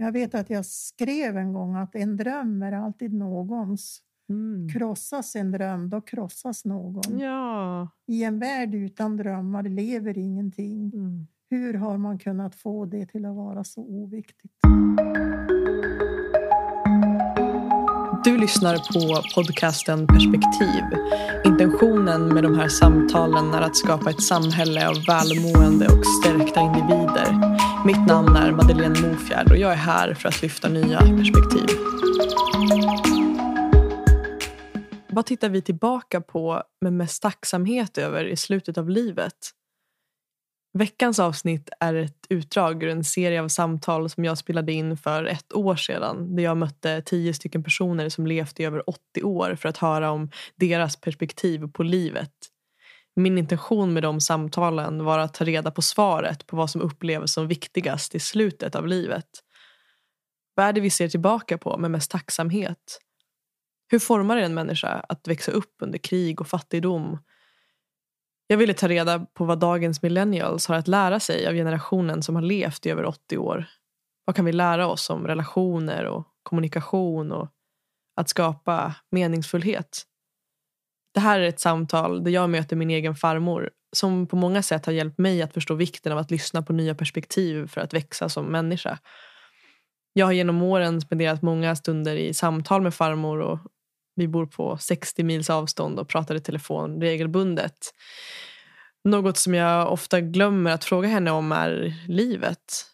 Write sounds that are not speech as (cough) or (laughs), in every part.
Jag vet att jag skrev en gång att en dröm är alltid någons. Mm. Krossas en dröm, då krossas någon. Ja. I en värld utan drömmar lever ingenting. Mm. Hur har man kunnat få det till att vara så oviktigt? Du lyssnar på podcasten Perspektiv. Intentionen med de här samtalen är att skapa ett samhälle av välmående och stärkta individer. Mitt namn är Madeleine Mofjärd och jag är här för att lyfta nya perspektiv. Vad tittar vi tillbaka på med mest tacksamhet över i slutet av livet? Veckans avsnitt är ett utdrag ur en serie av samtal som jag spelade in för ett år sedan där jag mötte tio stycken personer som levt i över 80 år för att höra om deras perspektiv på livet. Min intention med de samtalen var att ta reda på svaret på vad som upplevs som viktigast i slutet av livet. Vad är det vi ser tillbaka på med mest tacksamhet? Hur formar det en människa att växa upp under krig och fattigdom? Jag ville ta reda på vad dagens millennials har att lära sig av generationen som har levt i över 80 år. Vad kan vi lära oss om relationer och kommunikation och att skapa meningsfullhet? Det här är ett samtal där jag möter min egen farmor som på många sätt har hjälpt mig att förstå vikten av att lyssna på nya perspektiv för att växa som människa. Jag har genom åren spenderat många stunder i samtal med farmor och vi bor på 60 mils avstånd och pratar i telefon regelbundet. Något som jag ofta glömmer att fråga henne om är livet.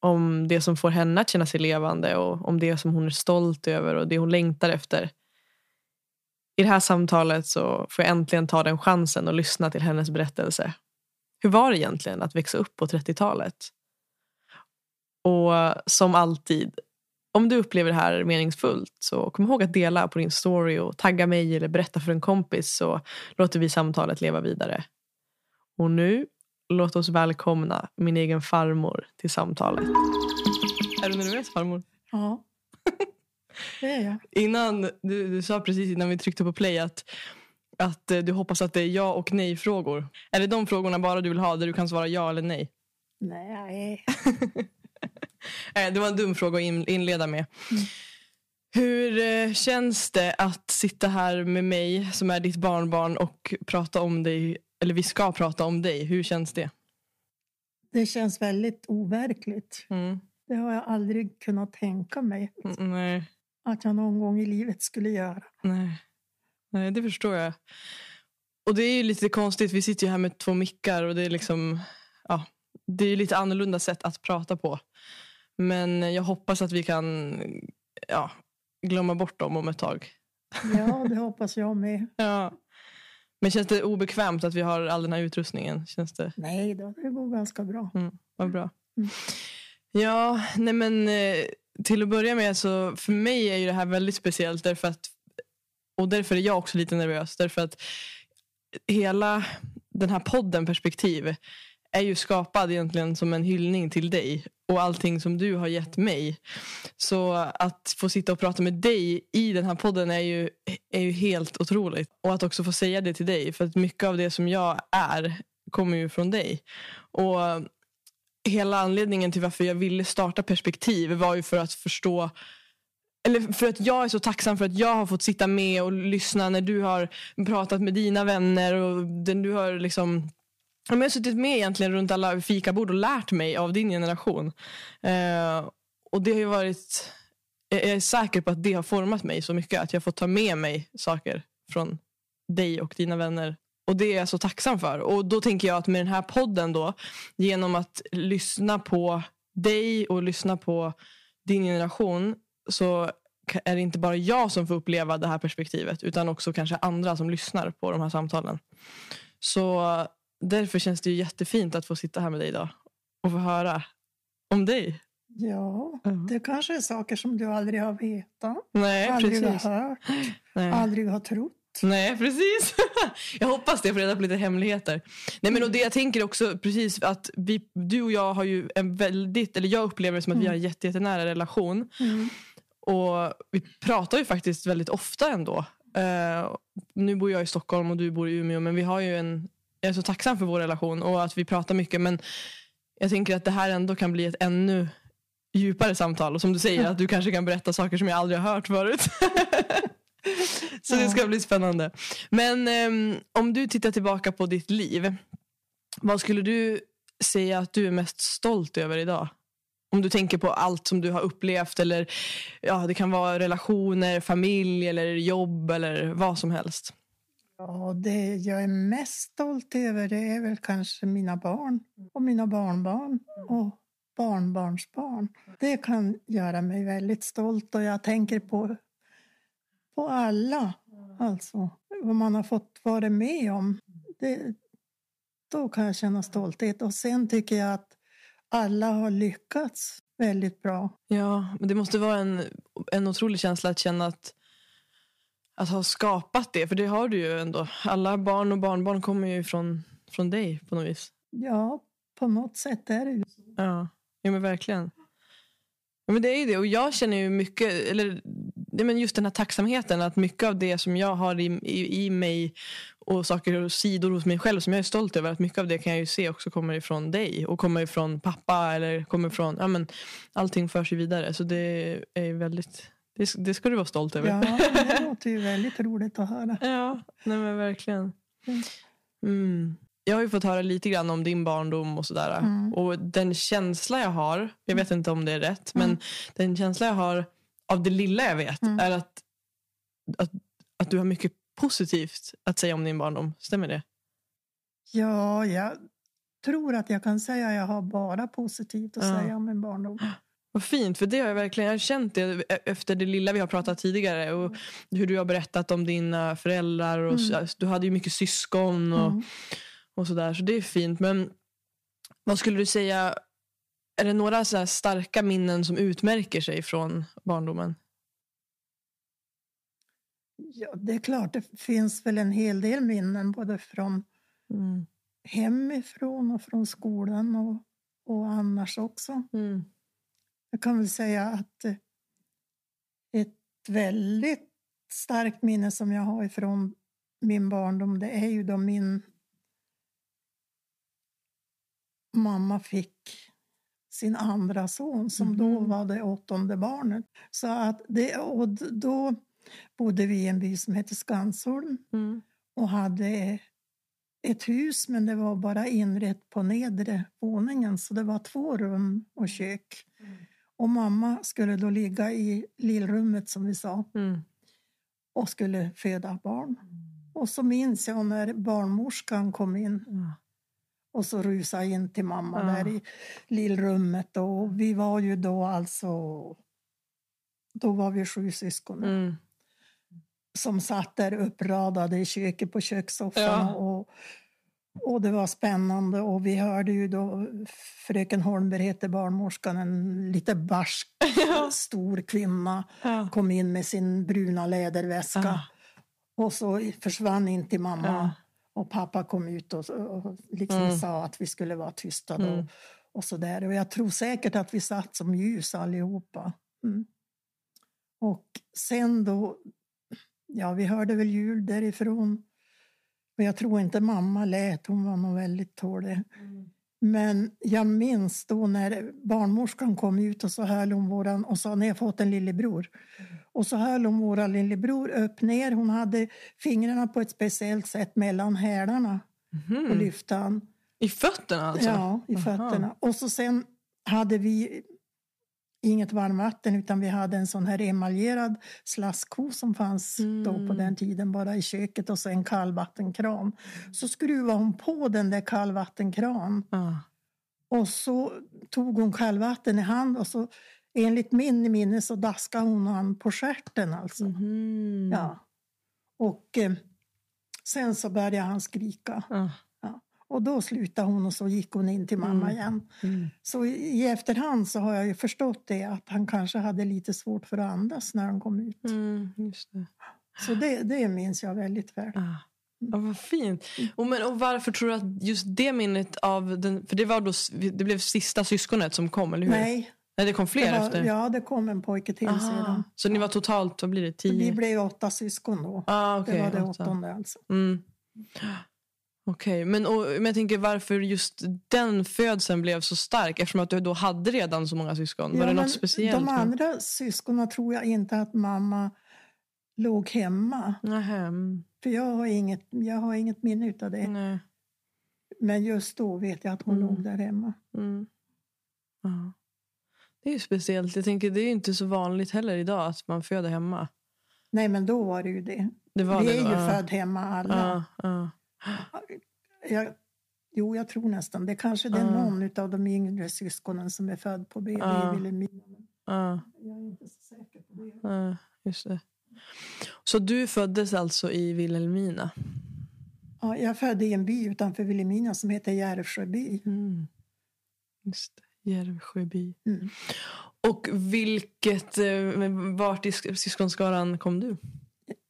Om det som får henne att känna sig levande och om det som hon är stolt över och det hon längtar efter. I det här samtalet så får jag äntligen ta den chansen och lyssna till hennes berättelse. Hur var det egentligen att växa upp på 30-talet? Och som alltid, om du upplever det här meningsfullt så kom ihåg att dela på din story och tagga mig eller berätta för en kompis så låter vi samtalet leva vidare. Och nu, låt oss välkomna min egen farmor till samtalet. Är du nervös farmor? Ja, (laughs) jag. Innan, du, du sa precis innan vi tryckte på play att, att eh, du hoppas att det är ja och nej-frågor. Är det de frågorna bara du vill ha där du kan svara ja eller nej? Nej, (laughs) Eh, Det var en dum fråga att in- inleda med. Hur eh, känns det att sitta här med mig som är ditt barnbarn och prata om dig, eller vi ska prata om dig. Hur känns det? det känns väldigt overkligt. Mm. Det har jag aldrig kunnat tänka mig Mm, Nej, att jag någon gång i livet skulle göra. nej. nej, det förstår jag. Och det är ju lite konstigt, vi sitter ju här med två mickar och det är liksom, ja, det är ju lite annorlunda sätt att prata på. Men jag hoppas att vi kan ja, glömma bort dem om ett tag. Ja, det hoppas jag med. (laughs) Ja. Men känns det obekvämt att vi har all den här utrustningen? Känns det Nej då, det går ganska bra. vad bra? Mm. Ja, nej men eh, till att börja med så för mig är ju det här väldigt speciellt därför att och därför är jag också lite nervös därför att hela den här podden perspektiv är ju skapad egentligen som en hyllning till dig och allting som du har gett mig. Så att få sitta och prata med dig i den här podden är ju, är ju helt otroligt. Och att också få säga det till dig. För att mycket av det som jag är kommer ju från dig. Och hela anledningen till varför jag ville starta perspektiv var ju för att förstå eller för att jag är så tacksam för att jag har fått sitta med och lyssna när du har pratat med dina vänner och den du har liksom Jag har suttit med egentligen runt alla fikabord och lärt mig av din generation. Eh, och det har ju varit... Jag är säker på att det har format mig så mycket att jag fått ta med mig saker från dig och dina vänner. Och det är jag så tacksam för. Och då tänker jag att med den här podden då, genom att lyssna på dig och lyssna på din generation så är det inte bara jag som får uppleva det här perspektivet utan också kanske andra som lyssnar på de här samtalen. Så därför känns det ju jättefint att få sitta här med dig idag och få höra om dig. Ja, Ja. det kanske är saker som du aldrig har vetat, Nej, aldrig precis. har hört, Nej. aldrig har trott. Nej, precis. (laughs) jag hoppas det, jag får reda på lite hemligheter. Nej, men och det jag tänker också, precis att vi, du och jag har ju en väldigt, eller jag upplever det som att vi har en jätte, jättenära relation. Mm. Och vi pratar ju faktiskt väldigt ofta ändå. Eh, nu bor jag i Stockholm och du bor i Umeå, men vi har ju en, jag är så tacksam för vår relation och att vi pratar mycket. Men jag tänker att det här ändå kan bli ett ännu djupare samtal. Och som du säger, att du kanske kan berätta saker som jag aldrig har hört förut. (laughs) (laughs) Så det ska bli spännande. Men um, om du tittar tillbaka på ditt liv. Vad skulle du säga att du är mest stolt över idag? Om du tänker på allt som du har upplevt. Eller ja, Det kan vara relationer, familj eller jobb eller vad som helst. Ja, det jag är mest stolt över det är väl kanske mina barn och mina barnbarn och barnbarnsbarn. Det kan göra mig väldigt stolt och jag tänker på, på alla. Alltså, vad man har fått vara med om. Det, då kan jag känna stolthet. Och sen tycker jag att alla har lyckats väldigt bra. Ja, men det måste vara en, en otrolig känsla att känna att, att ha skapat det. För det har du ju ändå. Alla barn och barnbarn kommer ju från, från dig på något vis. Ja, på något sätt är det ju så. Ja, ja men verkligen. Ja, men det är ju det. Och jag känner ju mycket, eller men just den här tacksamheten. Att mycket av det som jag har i, i, i mig och saker och sidor hos mig själv som jag är stolt över. Att mycket av det kan jag ju se också kommer ifrån dig och kommer ifrån pappa eller kommer ifrån, ja men allting förs ju vidare. Så det är väldigt, det, det ska du vara stolt över. Ja, (laughs) det låter ju väldigt roligt att höra. Ja, nej men verkligen. Mm. Jag har ju fått höra lite grann om din barndom och sådär. Mm. Och den känsla jag har, jag vet inte om det är rätt, mm. men den känsla jag har av det lilla jag vet mm. är att, att, att du har mycket positivt att säga om din barndom. Stämmer det? Ja, jag tror att jag kan säga att jag har bara positivt att ja. säga om min barndom. Vad fint, för det har jag verkligen jag har känt det efter det lilla vi har pratat tidigare. Och hur du har berättat om dina föräldrar. Och mm. Du hade ju mycket syskon och, mm. och sådär. Så det är fint. Men vad skulle du säga, är det några så starka minnen som utmärker sig från barndomen? Ja, det är klart, det finns väl en hel del minnen både från mm. hemifrån och från skolan och, och annars också. Mm. Jag kan väl säga att eh, ett väldigt starkt minne som jag har ifrån min barndom, det är ju då min mamma fick sin andra son som mm. då mm-hmm. var det åttonde barnet. Så att det, och då bodde vi i en by som hette Skansholm mm. och hade ett hus men det var bara inrett på nedre våningen så det var två rum och kök. Mm. Och mamma skulle då ligga i lillrummet som vi sa mm. och skulle föda barn. Och så minns jag när barnmorskan kom in och så rusade in till mamma ja. där i lillrummet och vi var ju då alltså då var vi sju syskon. Mm som satt där uppradade i köket på kökssoffan. Ja. Och, och det var spännande och vi hörde ju då fröken Holmberg hette barnmorskan, en lite barsk (laughs) ja. stor kvinna, ja. kom in med sin bruna läderväska och så försvann in till mamma. Och pappa kom ut och, och liksom mm. sa att vi skulle vara tysta då. Mm. Och, så där. och jag tror säkert att vi satt som ljus allihopa. Mm. Och sen då ja, vi hörde väl ljud därifrån. Och jag tror inte mamma lät, hon var nog väldigt tålig. Mm. Men jag minns då när barnmorskan kom ut och så höll hon våran och sa, ni har fått en lillebror. Och så höll hon våran lillebror upp ner. Hon hade fingrarna på ett speciellt sätt mellan hälarna mm. och lyfte han. I fötterna alltså? Ja, i Aha. fötterna. Och så sen hade vi inget varmvatten utan vi hade en sån här emaljerad slaskko som fanns mm. då på mm. den tiden bara i köket och så en kallvattenkran. Så skruvade hon på den där kallvattenkran ah. och så tog hon kallvatten i hand och så enligt min minne så daskade hon han på stjärten alltså. Mm. Ja. Och eh, sen så började han skrika. Ah. Och då slutade hon och så gick hon in till mamma mm. igen. Mm. Så i efterhand så har jag ju förstått det att han kanske hade lite svårt för att andas när han kom ut. Mm, det. Så det, det minns jag väldigt väl. Ah. Ja, vad fint. Och, men, och varför tror du att just det minnet av den, för det var då det blev sista syskonet som kom, eller hur? Nej. Nej, det kom fler det var, efter? Ja, det kom en pojke till Aha. sedan. Så ni var totalt, vad blir det, tio? Vi blev åtta syskon då. Ah, okay, det var det åttonde alltså. Mm. Okej, men, och, men jag tänker varför just den födseln blev så stark eftersom att du då hade redan så många syskon. Ja, var det men något speciellt? De med- andra syskonen tror jag inte att mamma låg hemma. Nähä, mm, För jag har inget, jag har inget minne av det. nej. Men just då vet jag att hon Mm. låg där hemma. Mm. Ja. Det är ju speciellt. Jag tänker det är ju inte så vanligt heller idag att man föder hemma. Nej, men då var det ju det. Det var Vi det är då, ju ja. född hemma alla. Ja, ja. Jag, jo, jag tror nästan. Det kanske det är Ja. någon av de yngre syskonen som är född på BB Ja. i Vilhelmina. men Ja, Jag är inte så säker på det. ja, just det. Så du föddes alltså i Vilhelmina? Ja, jag födde i en by utanför Vilhelmina som heter Järvsjöby. Mm. Just det. Järvsjöby. Mm. Och vilket, eh, vart i sk- syskonskaran kom du?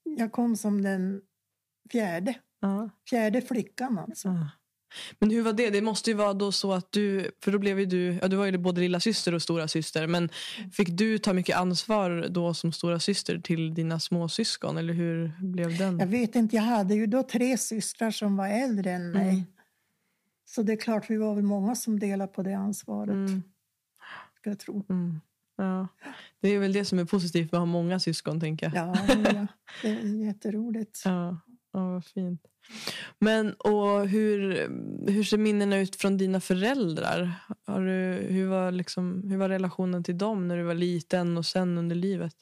Jag kom som den fjärde. Ja. Fjärde flickan alltså. Ja. Men hur var det? Det måste ju vara då så att du, för då blev ju du, ja du var ju både lilla syster och stora syster, men fick du ta mycket ansvar då som stora syster till dina småsyskon eller hur blev den? Jag vet inte, jag hade ju då tre systrar som var äldre än mig. Mm. Så det är klart, vi var väl många som delade på det ansvaret. Mm. Ska jag tro. Mm. Ja. Det är väl det som är positivt med att ha många syskon tänker jag. Ja, ja, det är jätteroligt. Ja, ja vad fint. Men och hur, hur ser minnena ut från dina föräldrar? Har du, hur, var liksom, hur var relationen till dem när du var liten och sen under livet?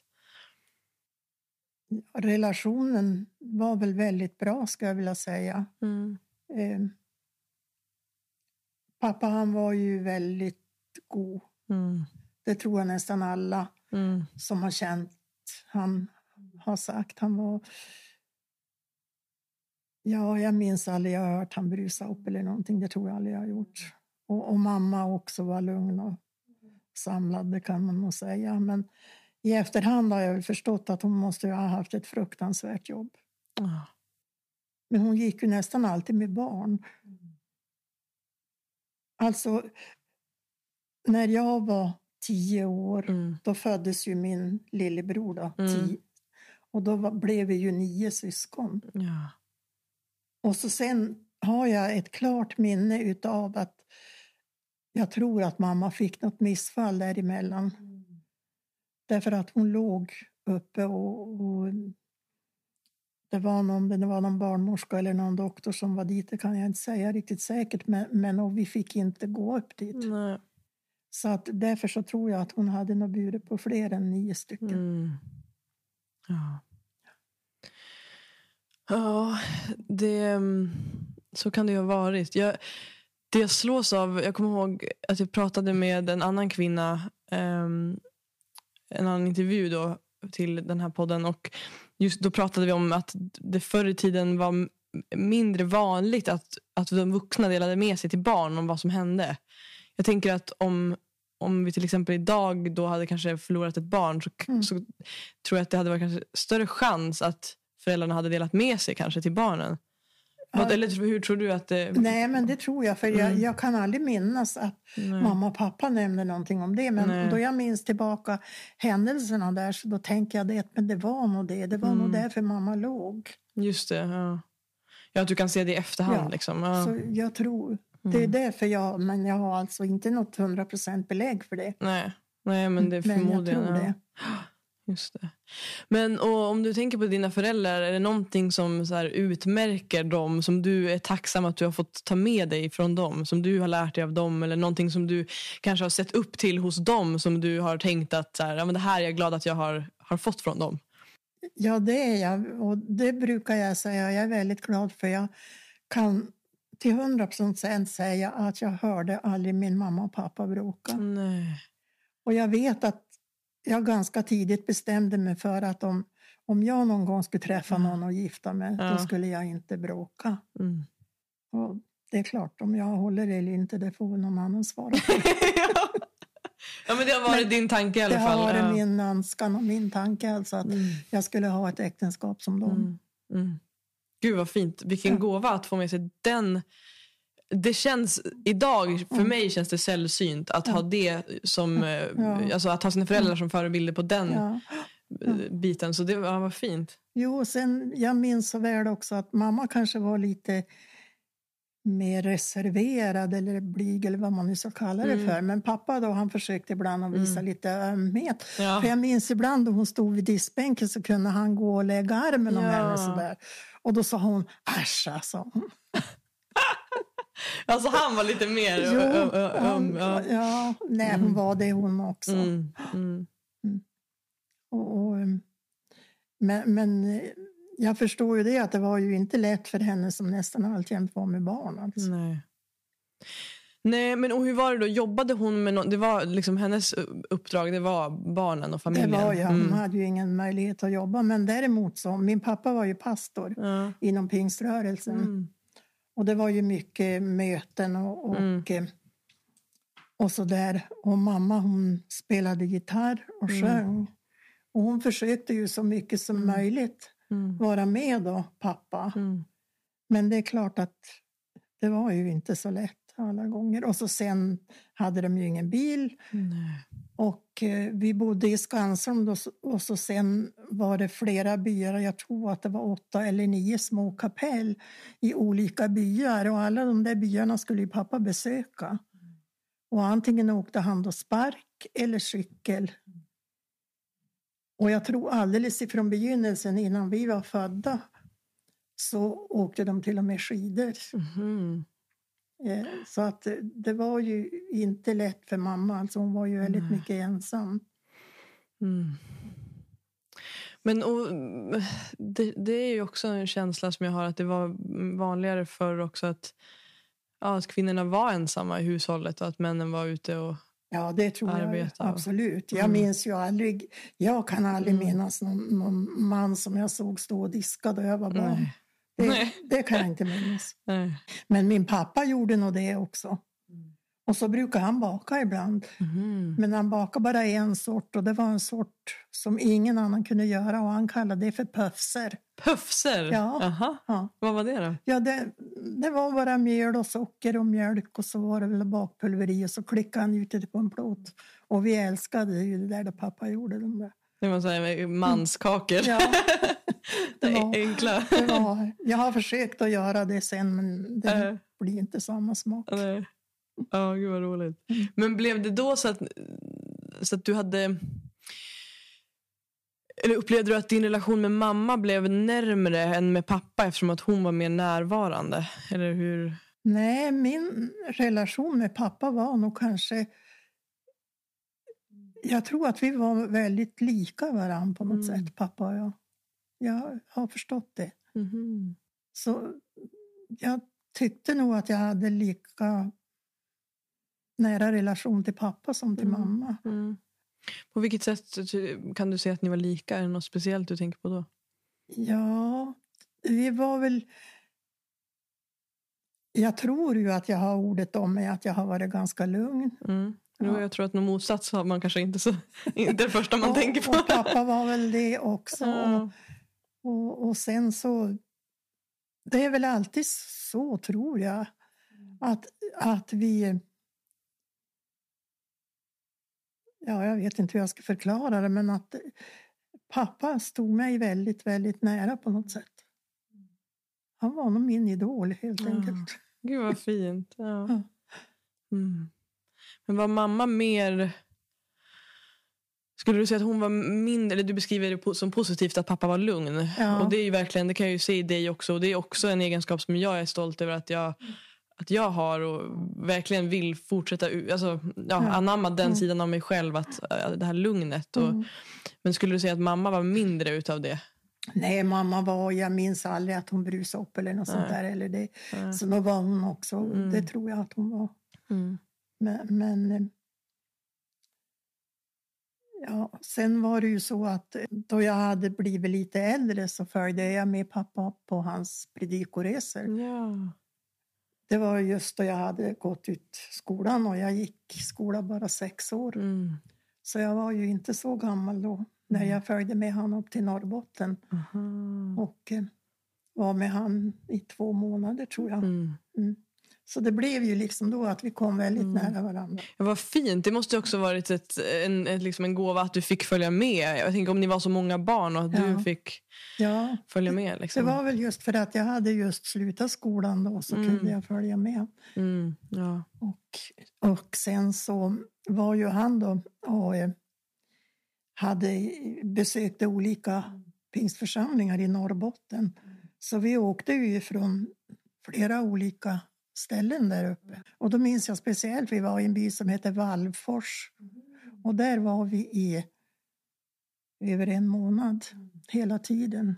Relationen var väl väldigt bra, ska jag vilja säga. Mm. Eh, pappa han var ju väldigt god. Mm. Det tror jag nästan alla Mm. som har känt han har sagt. Han var... Ja, jag minns aldrig jag hört han brusa upp eller någonting. Det tror jag aldrig jag har gjort. Och, och mamma också var lugn och samlad, det kan man nog säga. Men i efterhand har jag förstått att hon måste ha haft ett fruktansvärt jobb. Ah. Men hon gick ju nästan alltid med barn. Alltså, när jag var tio år, Mm. då föddes ju min lillebror. Då, Mm. tio. Och då var, blev vi ju nio syskon. Ja. Och så sen har jag ett klart minne utav att jag tror att mamma fick något missfall däremellan. Därför att hon låg uppe och, och det var någon, det var någon barnmorska eller någon doktor som var dit, det kan jag inte säga riktigt säkert, men, men och vi fick inte gå upp dit. Nej. Så att därför så tror jag att hon hade nog bjudit på fler än nio stycken. Mm. Ja. Ja, det, mm, så kan det ju ha varit. Jag, det jag slås av, jag kommer ihåg att jag pratade med en annan kvinna, ehm, en annan intervju då till den här podden och just då pratade vi om att det förr i tiden var mindre vanligt att, att de vuxna delade med sig till barn om vad som hände. Jag tänker att om, om vi till exempel idag då hade kanske förlorat ett barn så, Mm. så tror jag att det hade varit kanske större chans att föräldrarna hade delat med sig kanske till barnen. Ja. eller hur tror du att det... Nej, men det tror jag, för jag, Mm. jag kan aldrig minnas att Nej. mamma och pappa nämnde någonting om det. Men Nej. då jag minns tillbaka händelserna där så då tänker jag det, men det var nog det. Det var nog Mm. därför mamma låg. Just det, ja. Ja, att du kan se det i efterhand. Ja, Liksom. Ja. Så jag tror, det är Mm. därför jag, men jag har alltså inte något 100% belägg för det. Nej. Nej, men det är Men jag förmodligen... tror det. (gasps) Just det. Men och om du tänker på dina föräldrar, är det någonting som så utmärker dem som du är tacksam att du har fått ta med dig från dem? Som du har lärt dig av dem eller någonting som du kanske har sett upp till hos dem som du har tänkt att så här, ja, men det här är jag glad att jag har, har fått från dem? Ja, det är jag. Och det brukar jag säga. Jag är väldigt glad för jag kan till 100% säga att jag hörde aldrig min mamma och pappa bråka. Nej. Och jag vet att jag ganska tidigt bestämde mig för att om, om jag någon gång skulle träffa någon och gifta mig, Ja. då skulle jag inte bråka. Mm. Och det är klart, om jag håller det eller inte, det får väl någon annan svara på. (laughs) ja, men det har varit Men din tanke i alla Det fall. har varit ja. min önskan och min tanke, alltså att Mm. jag skulle ha ett äktenskap som dem. Mm. Mm. Gud vad fint. Vilken Ja. gåva att få med sig den. Det känns idag, för Mm. mig känns det sällsynt att Ja. ha det som, eh, Ja. alltså att ha sina föräldrar som förebilder på den Ja. eh, biten. Så det var, var fint. Jo, och sen, jag minns så väl också att mamma kanske var lite mer reserverad eller blyg eller vad man nu ska kalla det Mm. för. Men pappa då, han försökte ibland att visa Mm. lite ömhet. Ja. För jag minns ibland då hon stod vid diskbänken så kunde han gå och lägga armen om Ja. henne sådär. Och då sa hon äsch alltså. Alltså han var lite mer Jo, ö- han- öm, ja. nej, hon Mm. var det hon också. Mm, mm, Och, och, um, men, men eh, jag förstår ju det att det var ju inte lätt för henne som nästan alltjämt var med barn. Alltså. nej. Nej, men och hur var det då? Jobbade hon med något? Det var liksom hennes uppdrag, det var barnen och Det familjen? var ju, hon Mm. hade ju ingen möjlighet att jobba. Men däremot så, min pappa var ju pastor inom pingströrelsen. Mm. Och det var ju mycket möten och, och, Mm. eh, och så där. Och mamma hon spelade gitarr och Mm. sjöng. Och hon försökte ju så mycket som Mm. möjligt Mm. vara med då, pappa. Mm. Men det är klart att det var ju inte så lätt alla gånger. Och så sen hade de ju ingen bil. Nej. Och eh, vi bodde i Skansholm då, och så sen var det flera byar. Jag tror att det var åtta eller nio små kapell i olika byar. Och alla de där byarna skulle ju pappa besöka. Och antingen åkte han då spark eller cykel. Och jag tror alldeles ifrån begynnelsen innan vi var födda så åkte de till och med skidor. Mhm. Eh, Så att eh, det var ju inte lätt för mamma. Alltså hon var ju väldigt Nej. mycket ensam. Mm. Men och, det, det är ju också en känsla som jag har att det var vanligare förr också att, ja, att kvinnorna var ensamma i hushållet och att männen var ute och... Ja, det tror jag Arbeta och- absolut. Jag Mm. minns ju aldrig, jag kan aldrig Mm. minnas någon, någon man som jag såg stå och diska då jag var barn. Nej. Det, det kan jag inte minnas. (laughs) Nej. Men min pappa gjorde nog det också. Och så brukar han baka ibland. Mhm. Men han bakade bara en sort och det var en sort som ingen annan kunde göra och han kallade det för pöfser. Puffser? Ja. Aha. Ja. Vad var det då? Ja, det, det var bara mjöl och socker och mjölk och så var det väl bakpulver i och så klickade han ut det på en plåt. Och vi älskade ju det där där pappa gjorde de där. Det var så här manskakor. Ja, (laughs) det var- Enkla. det var, jag har försökt att göra det sen men det Äh. blir inte samma smak. Nej. Ja, gud vad roligt. Mm. Men blev det då så att, så att du hade... Eller upplevde du att din relation med mamma blev närmre än med pappa eftersom att hon var mer närvarande? Eller hur? Nej, min relation med pappa var nog kanske... Jag tror att vi var väldigt lika varandra på något Mm. sätt, pappa och jag. Jag har förstått det. Mhm. Så jag tyckte nog att jag hade lika nära relation till pappa som till Mm. mamma. Mm. På vilket sätt kan du säga att ni var lika? Är det något speciellt du tänker på då? Ja, vi var väl... Jag tror ju att jag har ordet om mig att jag har varit ganska lugn. Mm. Jo, Ja. Jag tror att någon motsats har man kanske inte så... (laughs) Inte det första man och, tänker på. och pappa var väl det också. Ja. Och, och sen så... Det är väl alltid så, tror jag, att, att vi... Ja, jag vet inte hur jag ska förklara det, men att pappa stod mig väldigt, väldigt nära på något sätt. Han var nog min idol, helt Ja. enkelt. Gud vad fint. Ja. Ja. Mm. Men var mamma mer... Skulle du säga att hon var mindre, eller du beskriver det som positivt att pappa var lugn. Ja. Och det är ju verkligen, det kan jag ju se i dig också. Och det är också en egenskap som jag är stolt över att jag, att jag har och verkligen vill fortsätta alltså, ja, anamma den Mm. sidan av mig själv. Att, äh, det här lugnet. Och, Mm. Men skulle du säga att mamma var mindre utav det? Nej, mamma var, jag minns aldrig att hon brusade upp eller något sånt Nej. där. Eller det. Så då var hon också, Mm. det tror jag att hon var. Mm. Men, men ja, sen var det ju så att eh, då jag hade blivit lite äldre så följde jag med pappa på hans predikoresor. Ja. Det var just då jag hade gått ut skolan och jag gick skola bara sex år. Mm. Så jag var ju inte så gammal då när jag följde med han upp till Norrbotten Aha. och eh, var med han i två månader tror jag. Mm. Mm. Så det blev ju liksom då att vi kom väldigt Mm. nära varandra. Ja, vad fint. Det måste också varit ett, en, ett, liksom en gåva att du fick följa med. Jag tänker om ni var så många barn och att Ja. du fick Ja, följa med. det Liksom. var väl just för att jag hade just slutat skolan då så Mm. kunde jag följa med. Mm, ja. Och, och sen så var ju han då och eh, hade besökte olika pingstförsamlingar i Norrbotten. Så vi åkte ju från flera olika ställen där uppe. Och då minns jag speciellt, vi var i en by som heter Vallfors. Och där var vi i över en månad hela tiden.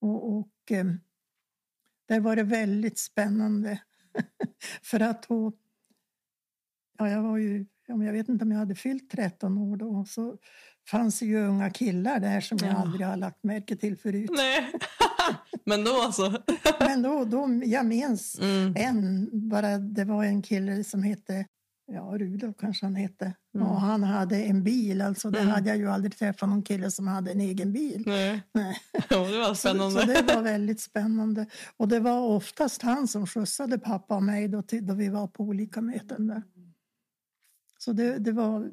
Och, och eh, där var det väldigt spännande. (laughs) För att då, ja, jag var ju, jag vet inte om jag hade fyllt 13 år då, så fanns ju unga killar där som jag Ja. aldrig har lagt märke till förut. Nej. (laughs) Men då alltså. (laughs) Men då, då jag minns Mm. en, bara det var en kille som hette, ja Rudolf kanske han hette, Mm. och han hade en bil, alltså det Mm. hade jag ju aldrig träffat någon kille som hade en egen bil. Nej. Nej. (laughs) Ja, det var Så, spännande. så det var väldigt spännande. Och det var oftast han som skjutsade pappa och mig då, till, då vi var på olika möten där. Så det, det var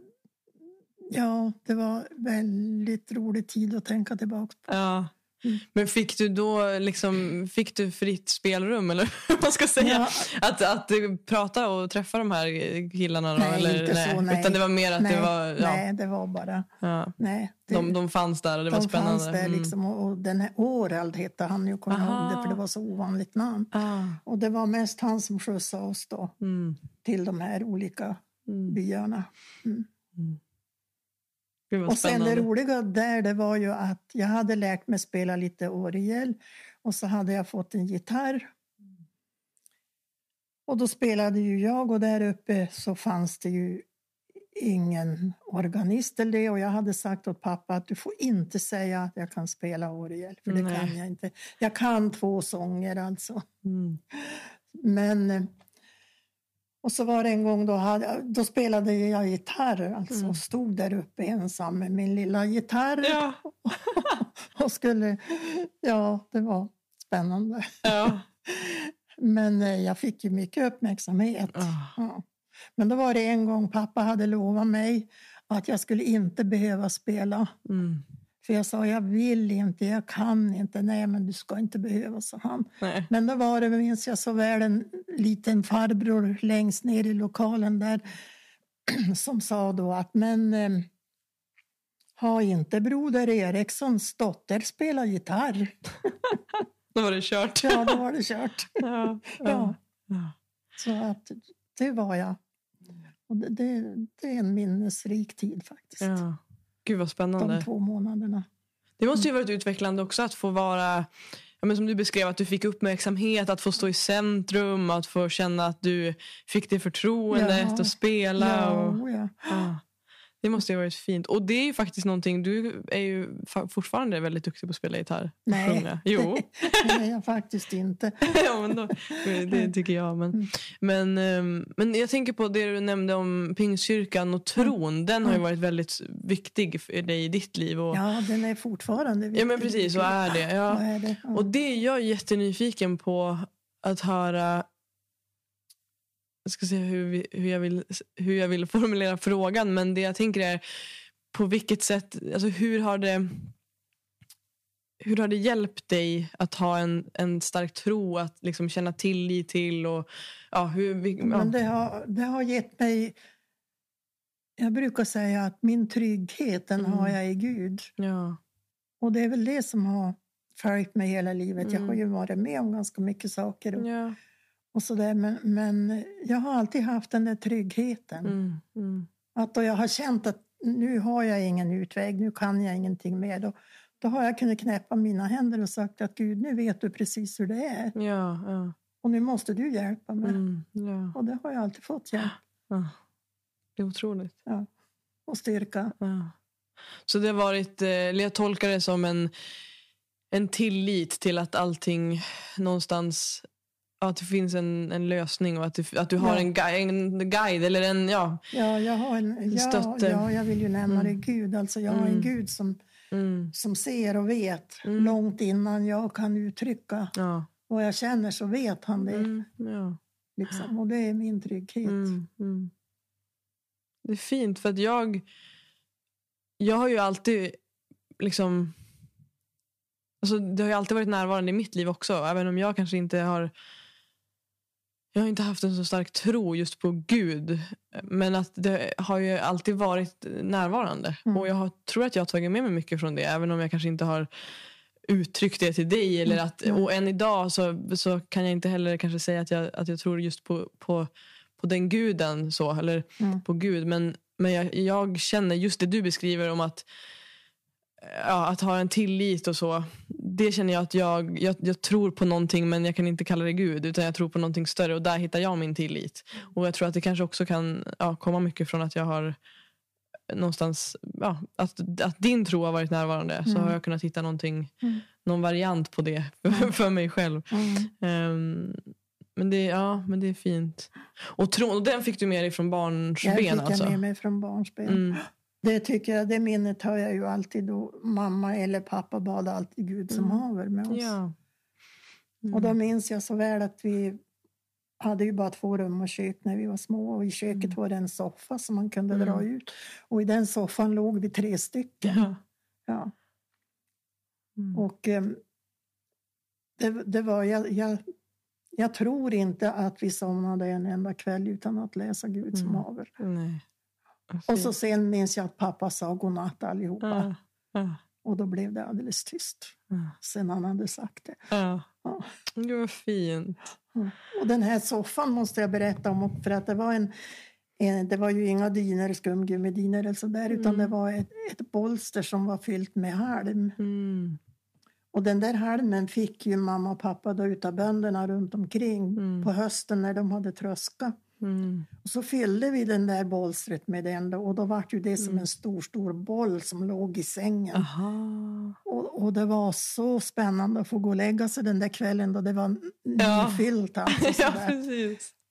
Ja, det var väldigt rolig tid att tänka tillbaka på. Ja. Mm. Men fick du då liksom, fick du fritt spelrum eller vad man ska säga? Ja. Att, att prata och träffa de här killarna? Då, Nej, eller, inte så, nej. Utan det var mer att nej, det var... Ja, nej, det var bara... ja. Nej, det, De, de fanns där och det var de spännande. fanns där Mm. liksom. Och, och den här Orald hette han ju, kommer jag ihåg det, för det var så ovanligt namn. Ah. Och det var mest han som skjutsade oss då Mm. till de här olika Mm. byarna. Och sen det roliga där det var ju att jag hade lärt mig spela lite orgel och så hade jag fått en gitarr. Och då spelade ju jag och där uppe så fanns det ju ingen organist eller det och jag hade sagt åt pappa att du får inte säga att jag kan spela orgel för det Nej. kan jag inte. Jag kan två sånger alltså. Mm. Men eh, och så var det en gång då, då spelade jag gitarr alltså Mm. och stod där uppe ensam med min lilla gitarr Ja. (laughs) och skulle, ja det var spännande. Ja. (laughs) Men eh, jag fick ju mycket uppmärksamhet. Ja. Men då var det en gång pappa hade lovat mig att jag skulle inte behöva spela. Mm. För jag sa jag vill inte, jag kan inte. Nej men du ska inte behöva, sa han. Nej. Men då var det, minns jag så väl, en liten farbror längst ner i lokalen där (clears throat) som sa då att men eh, har inte broder Erikssons dotter spelat gitarr? (laughs) Då var det kört. Ja, då var det kört. (laughs) Ja. Ja, Ja. så att det var jag. Och det, det, det är en minnesrik tid faktiskt. Ja. Gud vad spännande. De två månaderna. Det måste ju varit utvecklande också att få vara, ja, men som du beskrev, att du fick uppmärksamhet, att få stå i centrum, att få känna att du fick det förtroendet Ja. att spela. Ja, Och, ja. Det måste ju ha varit fint. Och det är ju faktiskt någonting, du är ju fa- fortfarande väldigt duktig på att spela gitarr. och Nej. Sjunga. Jo, (laughs) är jag faktiskt inte. (laughs) ja, men då, det tycker jag. Men, Mm. men, ehm, men jag tänker på det du nämnde om Pingstkyrkan och tron. Den har ju Mm. varit väldigt viktig för dig i ditt liv. Och, Ja, den är fortfarande ja men precis, så är det. Ja. Vad är det? Ja. Och det är jag jättenyfiken på att höra jag ska se hur, vi, hur, jag vill, hur jag vill formulera frågan. Men det jag tänker är på vilket sätt, alltså hur har det hur har det hjälpt dig att ha en, en stark tro, att liksom känna tillit till och ja, hur ja. Men det har, det har gett mig... Jag brukar säga att min trygghet den Mm. har jag i Gud. ja. Och det är väl det som har följt mig hela livet. Jag Mm. har ju varit med om ganska mycket saker och, ja. Och sådär. Men, men jag har alltid haft den där tryggheten. Mm, mm, Att då jag har känt att nu har jag ingen utväg, nu kan jag ingenting mer. Då, då har jag kunnat knäppa mina händer och sagt att Gud, nu vet du precis hur det är. ja, ja, Och nu måste du hjälpa mig. mm, ja, Och det har jag alltid fått hjälp ja. Det är otroligt. och styrka. Ja. Så det har varit, eh, jag tolkar det som en, en tillit till att allting någonstans, ja, att det finns en, en lösning och att du, att du har Ja. en, gui- en guide eller en, ja. Ja, jag har en, ja, Stötte. ja, jag vill ju nämna Mm. det Gud. Alltså, jag har en Mm. Gud som, Mm, som ser och vet Mm. långt innan jag kan uttrycka ja. vad jag känner så vet han det. Mm, ja. Liksom. Och det är min trygghet. Mm, mm. Det är fint för att jag, jag har ju alltid liksom alltså det har ju alltid varit närvarande i mitt liv också. Även om jag kanske inte har jag har inte haft en så stark tro just på Gud. Men att det har ju alltid varit närvarande. Mm. Och jag har, tror att jag har tagit med mig mycket från det. Även om jag kanske inte har uttryckt det till dig. Eller att, mm. Och än idag så, så kan jag inte heller kanske säga att jag, att jag tror just på, på, på den guden. Så, eller mm. på Gud. Men, men jag, jag känner just det du beskriver om att ja, att ha en tillit och så. Det känner jag att jag, jag, jag, tror på någonting men jag kan inte kalla det Gud. Utan jag tror på någonting större och där hittar jag min tillit. Och jag tror att det kanske också kan ja, komma mycket från att jag har någonstans, ja, att, att din tro har varit närvarande. Mm. Så har jag kunnat hitta någonting, mm. någon variant på det (laughs) för, mig själv. Um, men det, ja, men det är fint. Och, tro, och den fick du med dig från barnsben? Jag fick alltså. med mig från barnsben. Mm. Det tycker jag, det minnet har jag ju alltid då mamma eller pappa bad alltid Gud som mm. haver med oss. Ja. Mm. Och då minns jag så väl att vi hade ju bara två rum och kök när vi var små och i köket mm. var det en soffa som man kunde dra mm. ut. Och i den soffan låg vi tre stycken. Ja. ja. Mm. Och um, det, det, var, jag, jag, jag, tror inte att vi somnade en enda kväll utan att läsa Gud som haver. Nej. Och så sen minns jag att pappa sa godnatt allihopa. Och då blev det alldeles tyst. Sen han hade sagt det. Ja. Ja. Det var fint. Och den här soffan måste jag berätta om. För att det var en, det var ju inga dyner, skumgummidynor eller sådär. Mm. Utan det var ett, ett bolster som var fyllt med halm. Mm. Och den där halmen fick ju mamma och pappa då utav bönderna runt omkring mm. på hösten när de hade tröska. Mm. Och så fyllde vi den där bolstret med den då, och då var ju det som mm. en stor, stor boll som låg i sängen. Och, och, det var så spännande att få gå och lägga sig den där kvällen då det var ja. nyfyllt. Alltså, (laughs) ja,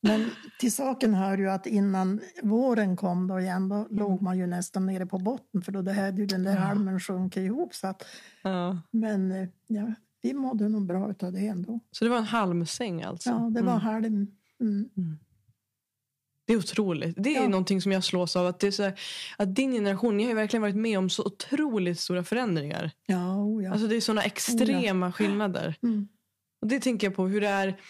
Men till saken hör ju att innan våren kom då igen, då mm. låg man ju nästan nere på botten för då hade ju den där ja. halmen sjunkit ihop. Så att, ja. Men eh, ja, vi mådde nog bra av det ändå. Så det var en halmsäng alltså? Ja, det var mm. halm. Mm. mm. Det är otroligt. Det är ja. någonting som jag slås av. Att, det är här, att din generation, ni har ju verkligen varit med om så otroligt stora förändringar. Ja, oh ja. Alltså det är sådana extrema oh ja. skillnader. (gasps) Mm. Och det tänker jag på hur det är.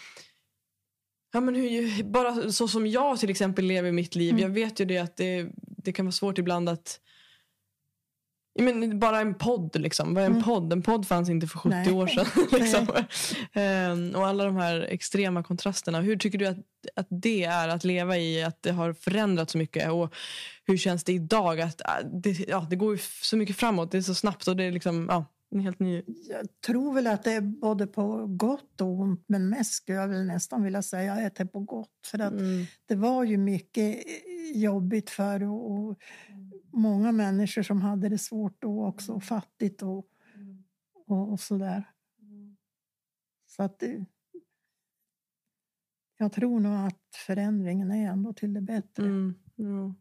Ja, men hur, bara så som jag till exempel lever mitt liv. Mm. Jag vet ju det att det, det kan vara svårt ibland att men bara en podd liksom. Vad är en mm. podd? En podd fanns inte för 70 Nej. år sedan. (laughs) liksom. um, och alla de här extrema kontrasterna. Hur tycker du att, att det är att leva i? Att det har förändrats så mycket? Och hur känns det idag? Att, äh, det, ja, det går så mycket framåt. Det är så snabbt. och det är liksom, ja, en helt ny... Jag tror väl att det är både på gott och ont. Men mest skulle jag väl nästan vilja säga att det är på gott. För att mm. det var ju mycket jobbigt för och, och många människor som hade det svårt då också, och fattigt och, och, och sådär. Så att det, jag tror nog att förändringen är ändå till det bättre. Mm, ja.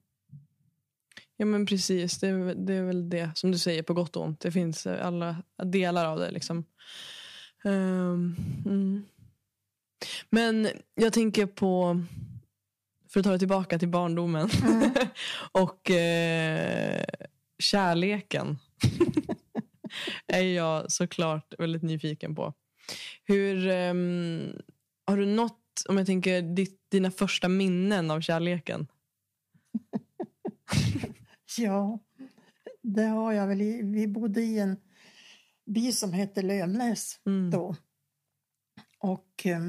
ja. men precis, det är, det är väl det som du säger på gott och ont. Det finns eh, alla delar av det. liksom. Um, mm. Men jag tänker på för att ta det tillbaka till barndomen. Mm. (laughs) och eh, kärleken. (laughs) är jag såklart väldigt nyfiken på. Hur eh, Har du nått, om jag tänker ditt, dina första minnen av kärleken? (laughs) ja, det har jag väl. Vi bodde i en by som hette Lömnäs mm. då. Och eh,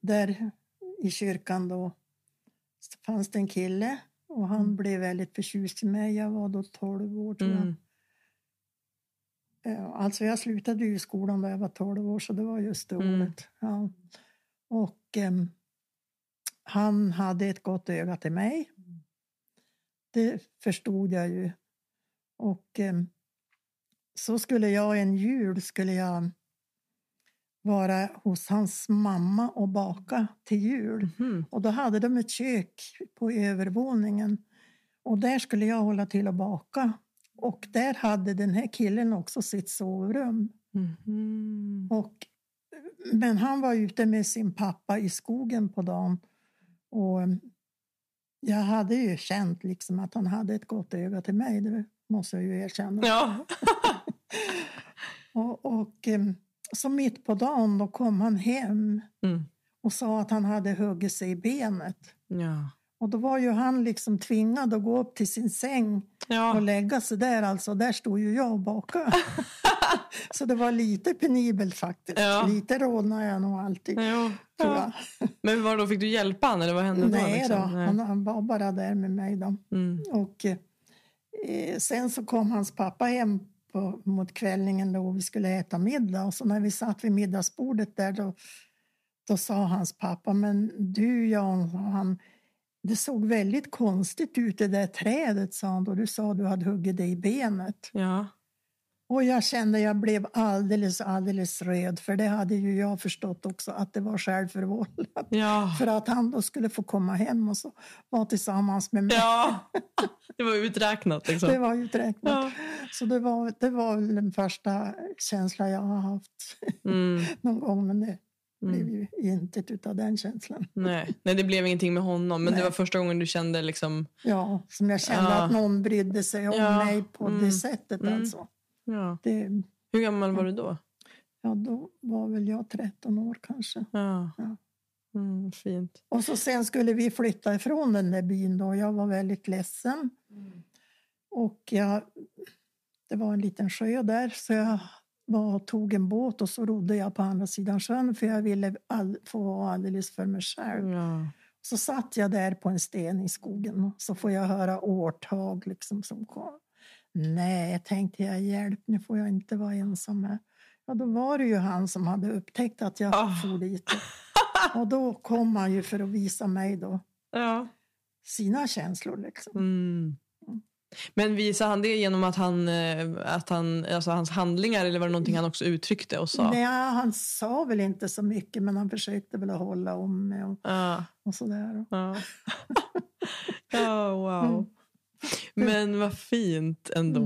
där i kyrkan då fanns det en kille och han mm. blev väldigt förtjust i mig. Jag var då 12 år tror jag. Mm. Alltså jag slutade ju skolan när jag var 12 år så det var just det mm. året. Ja. Och um, han hade ett gott öga till mig. Det förstod jag ju. Och um, så skulle jag en jul skulle jag vara hos hans mamma och baka till jul. Mm. Och då hade de ett kök på övervåningen. Och där skulle jag hålla till att baka. Och där hade den här killen också sitt sovrum. Mm. Och, men han var ute med sin pappa i skogen på dagen. Och jag hade ju känt liksom att han hade ett gott öga till mig, det måste jag ju erkänna. Ja. (laughs) och, och em, så mitt på dagen då kom han hem Mm. och sa att han hade huggit sig i benet. Ja. Och då var ju han liksom tvingad att gå upp till sin säng och Ja. lägga sig där. Alltså, där stod ju jag och bakade. (laughs) så det var lite penibelt faktiskt. Ja. Lite rodnade jag nog alltid. Ja. Jag. (laughs) Men vad då, fick du hjälpa han eller vad hände då? Nej liksom? då, han, han var bara där med mig då. Mm. Och eh, sen så kom hans pappa hem på, mot kvällningen då vi skulle äta middag. Och så när vi satt vid middagsbordet där då, då sa hans pappa, men du Jan, han, det såg väldigt konstigt ut det där trädet, sa han, då du sa du hade huggit dig i benet. Ja. Och jag kände jag blev alldeles, alldeles röd, för det hade ju jag förstått också att det var självförvållat. Ja. För att han då skulle få komma hem och så vara tillsammans med mig. ja. (laughs) Det var uträknat liksom. Det var ju räknat. Ja. Så det var, det var väl den första känslan jag har haft Mm. (laughs) någon gång. Men det blev Mm. ju intet utav den känslan. Nej. Nej, det blev ingenting med honom. Men det Nej. var första gången du kände liksom... Ja, som jag kände Ja. att någon brydde sig om Ja. mig på Mm. det sättet. Mm. Alltså. Ja. Det, Hur gammal var du då? ja, då var väl jag 13 år kanske. Ja. Ja. Mm, fint. Och så sen skulle vi flytta ifrån den där byn då. Jag var väldigt ledsen. Och jag, det var en liten sjö där så jag var tog en båt och så rodde jag på andra sidan sjön för jag ville all, få vara alldeles för mig själv. Ja. Så satt jag där på en sten i skogen och så får jag höra årtag liksom som kom. Nej, tänkte jag, hjälp, nu får jag inte vara ensam här. Ja, då var det ju han som hade upptäckt att jag Ah. for dit. (laughs) Och då kom han ju för att visa mig då ja. sina känslor. Liksom. Mm. Men visade han det genom att han, eh, att han, alltså hans handlingar eller var det någonting han också uttryckte och sa? Nej, han sa väl inte så mycket, men han försökte väl att hålla om mig och, Ja. och sådär. Ja. (laughs) (laughs) ja, wow. Mm. Men vad fint ändå.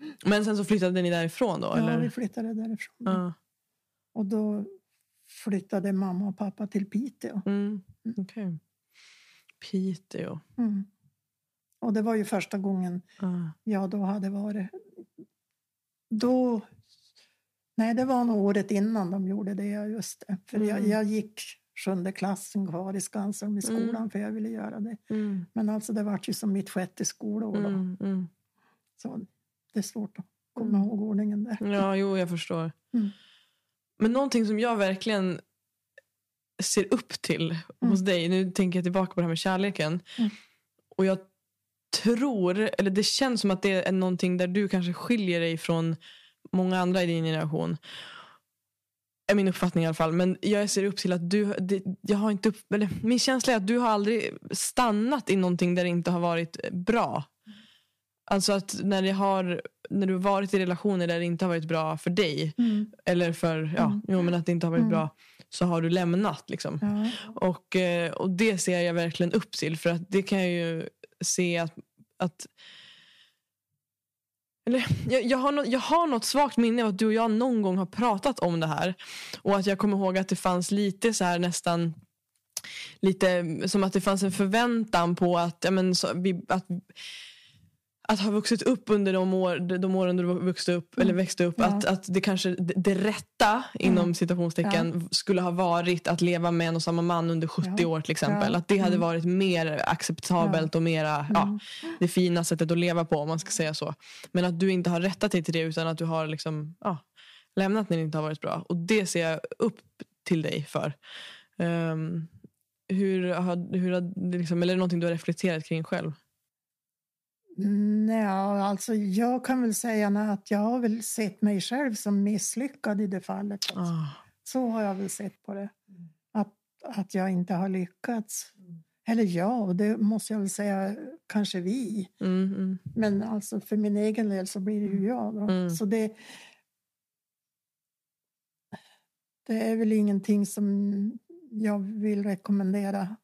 Mm. Men sen så flyttade ni därifrån då? Ja, eller? vi flyttade därifrån. Ja. Och då flyttade mamma och pappa till Piteå. Mm. okej. Piteå. Mm. Och det var ju första gången Ja. jag då hade varit... Då... Nej, det var nog året innan de gjorde det, just det. För jag, Mm. jag gick sjunde klassen kvar i Skansholm i skolan Mm. för jag ville göra det. Mm. Men alltså det var ju som mitt sjätte skolår då. Mm. Mm. Så det är svårt att komma Mm. ihåg ordningen där. Ja, jo, jag förstår. Mm. Men någonting som jag verkligen ser upp till hos dig, nu tänker jag tillbaka på det här med kärleken. Mm. Och jag tror, eller det känns som att det är någonting där du kanske skiljer dig från många andra i din generation. Är min uppfattning i alla fall. Men jag ser upp till att du, det, jag har inte upp, eller min känsla är att du har aldrig stannat i någonting där det inte har varit bra. Alltså att när, det har, när du har varit i relationer där det inte har varit bra för dig. Mm. Eller för, ja, Mm. jo, men att det inte har varit Mm. bra. Så har du lämnat liksom. Ja. Och, eh, och det ser jag verkligen upp till. För att det kan jag ju se att... att eller, jag, jag, har no, jag har något svagt minne av att du och jag någon gång har pratat om det här. Och att jag kommer ihåg att det fanns lite så här nästan lite som att det fanns en förväntan på att, ja, men, så, vi, att, att ha vuxit upp under de, år, de åren du vuxit upp, Mm. eller växte upp. Ja. Att, att det kanske det, rätta inom citationstecken skulle ha varit att leva med en och samma man under 70 Ja. år till exempel. Ja. Att det hade Mm. varit mer acceptabelt och mera ja, Mm. det fina sättet att leva på om man ska säga så. Men att du inte har rättat dig till det utan att du har liksom, ja, lämnat när det inte har varit bra. Och det ser jag upp till dig för. Ehm, hur har, hur har, liksom, eller är det någonting du har reflekterat kring själv? Nej, alltså jag kan väl säga att jag har väl sett mig själv som misslyckad i det fallet. Alltså. Så har jag väl sett på det. Att, att jag inte har lyckats. Eller ja, och det måste jag väl säga, kanske vi. mm, mm, Men alltså för min egen del så blir det ju jag. Då. Mm. Så det, det är väl ingenting som jag vill rekommendera,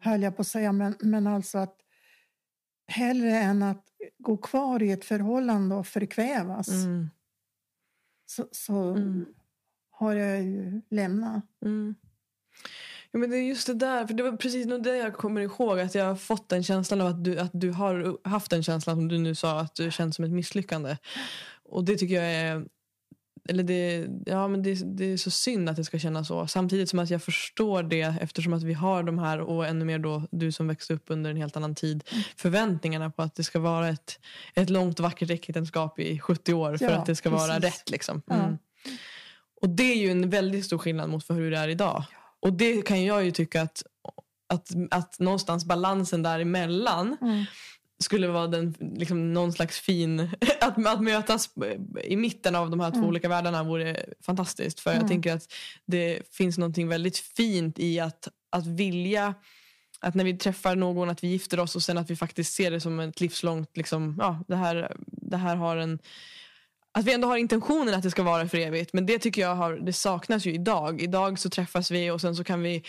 höll jag på att säga. Men, men alltså att hellre än att gå kvar i ett förhållande och förkvävas mm, så, så Mm. har jag ju lämnat. mm. Ja, men det är just det där, för det var precis nog det jag kommer ihåg. Att jag har fått den känslan av att du, att du har haft den känslan som du nu sa, att du känns som ett misslyckande. Och det tycker jag är eller det, ja, men det, det, är så synd att det ska kännas så. Samtidigt som att jag förstår det eftersom att vi har de här och ännu mer då du som växte upp under en helt annan tid. Förväntningarna på att det ska vara ett, ett långt vackert äktenskap i 70 år för att det ska precis. vara rätt. Liksom. Mm. Ja. Och det är ju en väldigt stor skillnad mot för hur det är idag. Och det kan jag ju tycka att, att, att någonstans balansen däremellan mm skulle vara den, liksom, någon slags fin... (laughs) Att, att mötas i mitten av de här två mm. olika världarna vore fantastiskt. För mm. jag tänker att det finns något väldigt fint i att, att vilja att när vi träffar någon att vi gifter oss och sen att vi faktiskt ser det som ett livslångt, liksom, ja, det här, det här har en att vi ändå har intentionen att det ska vara för evigt. Men det tycker jag har, det saknas ju idag. Idag så träffas vi och sen så kan vi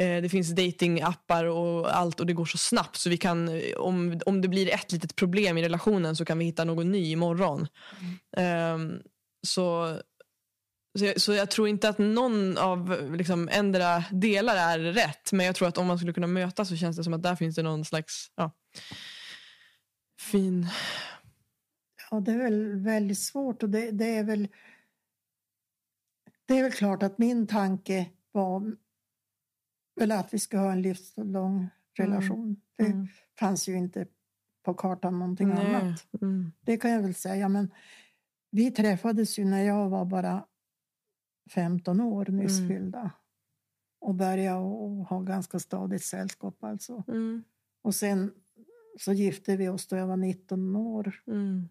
Eh, det finns datingappar och allt och det går så snabbt så vi kan eh, om, om det blir ett litet problem i relationen så kan vi hitta någon ny imorgon. Mm. Um, så, så jag, så, jag, tror inte att någon av liksom, ändra delar är rätt. Men jag tror att om man skulle kunna mötas så känns det som att där finns det någon slags ja, fin... Ja, det är väl väldigt svårt och det, det är väl det är väl klart att min tanke var väl att vi ska ha en livslång relation. Mm. Det mm. fanns ju inte på kartan någonting Nej. annat. Mm. Det kan jag väl säga. Men vi träffades ju när jag var bara 15 år nyss mm. fyllda. Och började ha ganska stadigt sällskap alltså. Mm. Och sen så gifte vi oss då jag var 19 år. Mm.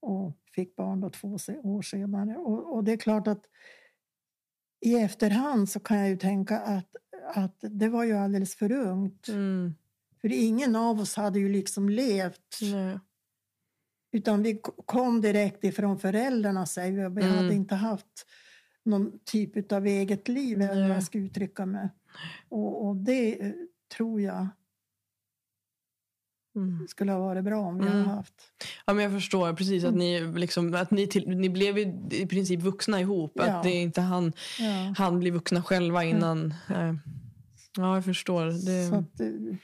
Och fick barn då två år senare. Och, och det är klart att i efterhand så kan jag ju tänka att att det var ju alldeles för ungt. Mm. För ingen av oss hade ju liksom levt. Nej. Utan vi kom direkt ifrån föräldrarna, säger vi. Vi mm. hade inte haft någon typ av eget liv, eller vad jag ska uttrycka mig. Och, och det eh, tror jag Mm. skulle ha varit bra om vi mm. hade haft. Ja, men jag förstår precis att mm. ni, liksom, att ni, till, ni blev i princip vuxna ihop. Ja. Att det inte han, ja. han blir vuxna själva innan. Mm. Ja, jag förstår. Det... Så att, det,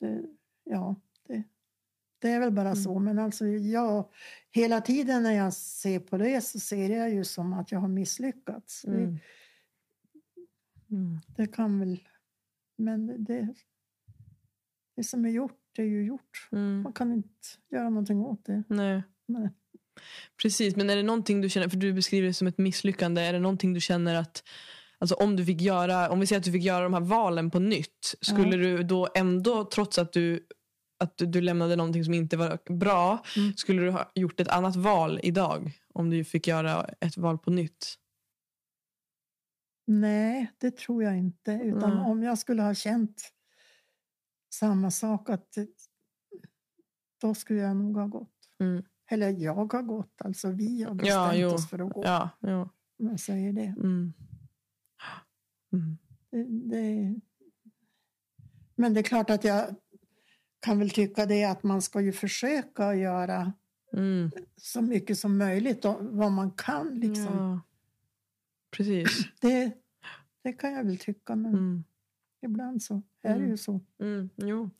det, ja, det, det är väl bara mm. så. Men alltså jag, hela tiden när jag ser på det så ser jag ju som att jag har misslyckats. Det, mm. det kan väl... Men det, det som är gjort är ju gjort. Mm. Man kan inte göra någonting åt det. Nej. Nej. Precis, men är det någonting du känner, för du beskriver det som ett misslyckande, är det någonting du känner att Alltså om du fick göra, om vi säger att du fick göra de här valen på nytt, skulle mm. du då ändå, trots att du att du lämnade någonting som inte var bra, mm. skulle du ha gjort ett annat val idag? Om du fick göra ett val på nytt? Nej, det tror jag inte. Utan mm. om jag skulle ha känt samma sak, att då skulle jag nog ha gått. Mm. Eller jag har gått, alltså vi har bestämt ja, oss för att gå. Ja, ja. Om jag säger det. Mm. Mm. Det, det. Men det är klart att jag kan väl tycka det att man ska ju försöka göra mm. så mycket som möjligt och vad man kan. Liksom. Ja. Precis. Det, det kan jag väl tycka, men mm. Ibland så är det ju mm. så. Mm. Jo.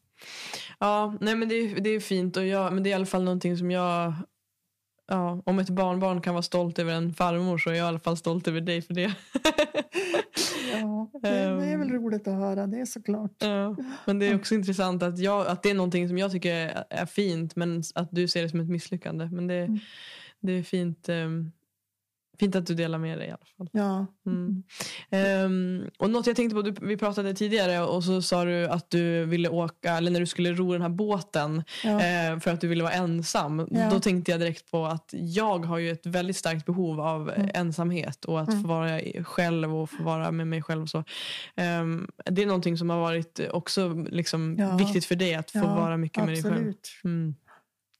Ja, nej men det, det är fint och jag, men det är i alla fall någonting som jag Ja, om ett barnbarn kan vara stolt över en farmor så är jag i alla fall stolt över dig för det. (laughs) ja, det, är väl ehm. roligt att höra det såklart. Ja, men det är också intressant att, jag, att det är någonting som jag tycker är, är fint men att du ser det som ett misslyckande. Men det, mm. det är fint. Um, Fint att du delar med dig i alla fall. Ja. Mm. Um, och något jag tänkte på, du, vi pratade tidigare och så sa du att du ville åka, eller när du skulle ro den här båten ja. uh, för att du ville vara ensam. Ja. Då tänkte jag direkt på att jag har ju ett väldigt starkt behov av mm. ensamhet och att mm. få vara själv och få vara med mig själv. Så. Um, det är någonting som har varit också liksom ja. viktigt för dig att få vara mycket absolut. med dig själv. Mm.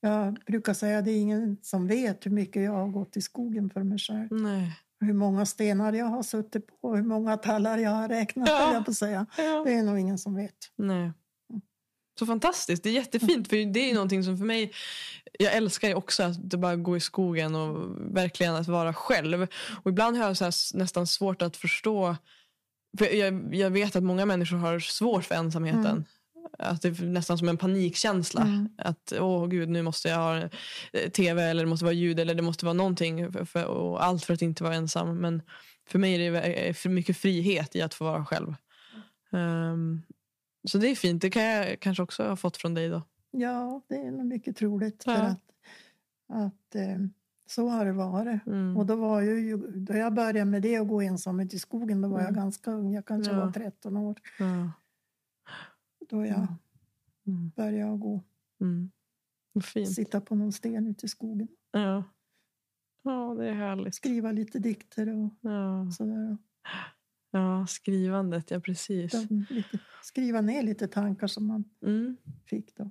Jag brukar säga att det är ingen som vet hur mycket jag har gått i skogen för mig själv. Nej. Hur många stenar jag har suttit på, hur många tallar jag har räknat, ja. jag på säga. Ja. Det är nog ingen som vet. Nej. Så fantastiskt, det är jättefint. För det är någonting som för mig, jag älskar ju också att bara gå i skogen och verkligen att vara själv. Och ibland har jag så nästan svårt att förstå För jag, jag vet att många människor har svårt för ensamheten. Mm. Att det är nästan som en panikkänsla. Mm. Att åh gud, nu måste jag ha eh, tv eller det måste vara ljud eller det måste vara någonting. För, för, och allt för att inte vara ensam. Men för mig är det för mycket frihet i att få vara själv. Um, så det är fint. Det kan jag kanske också ha fått från dig då. Ja, det är nog mycket troligt. Ja. För att, att eh, så har det varit. Mm. Och då, var jag då jag började med det och gå ensam ut i skogen, då var jag Mm. ganska ung. Jag kanske Ja. var 13 år Ja. Då jag Mm. började gå. Mm. Fint. Sitta på någon sten ute i skogen. Ja. ja, det är härligt. Skriva lite dikter och Ja. sådär. ja, skrivandet, ja precis. Lite, skriva ner lite tankar som man Mm. fick då.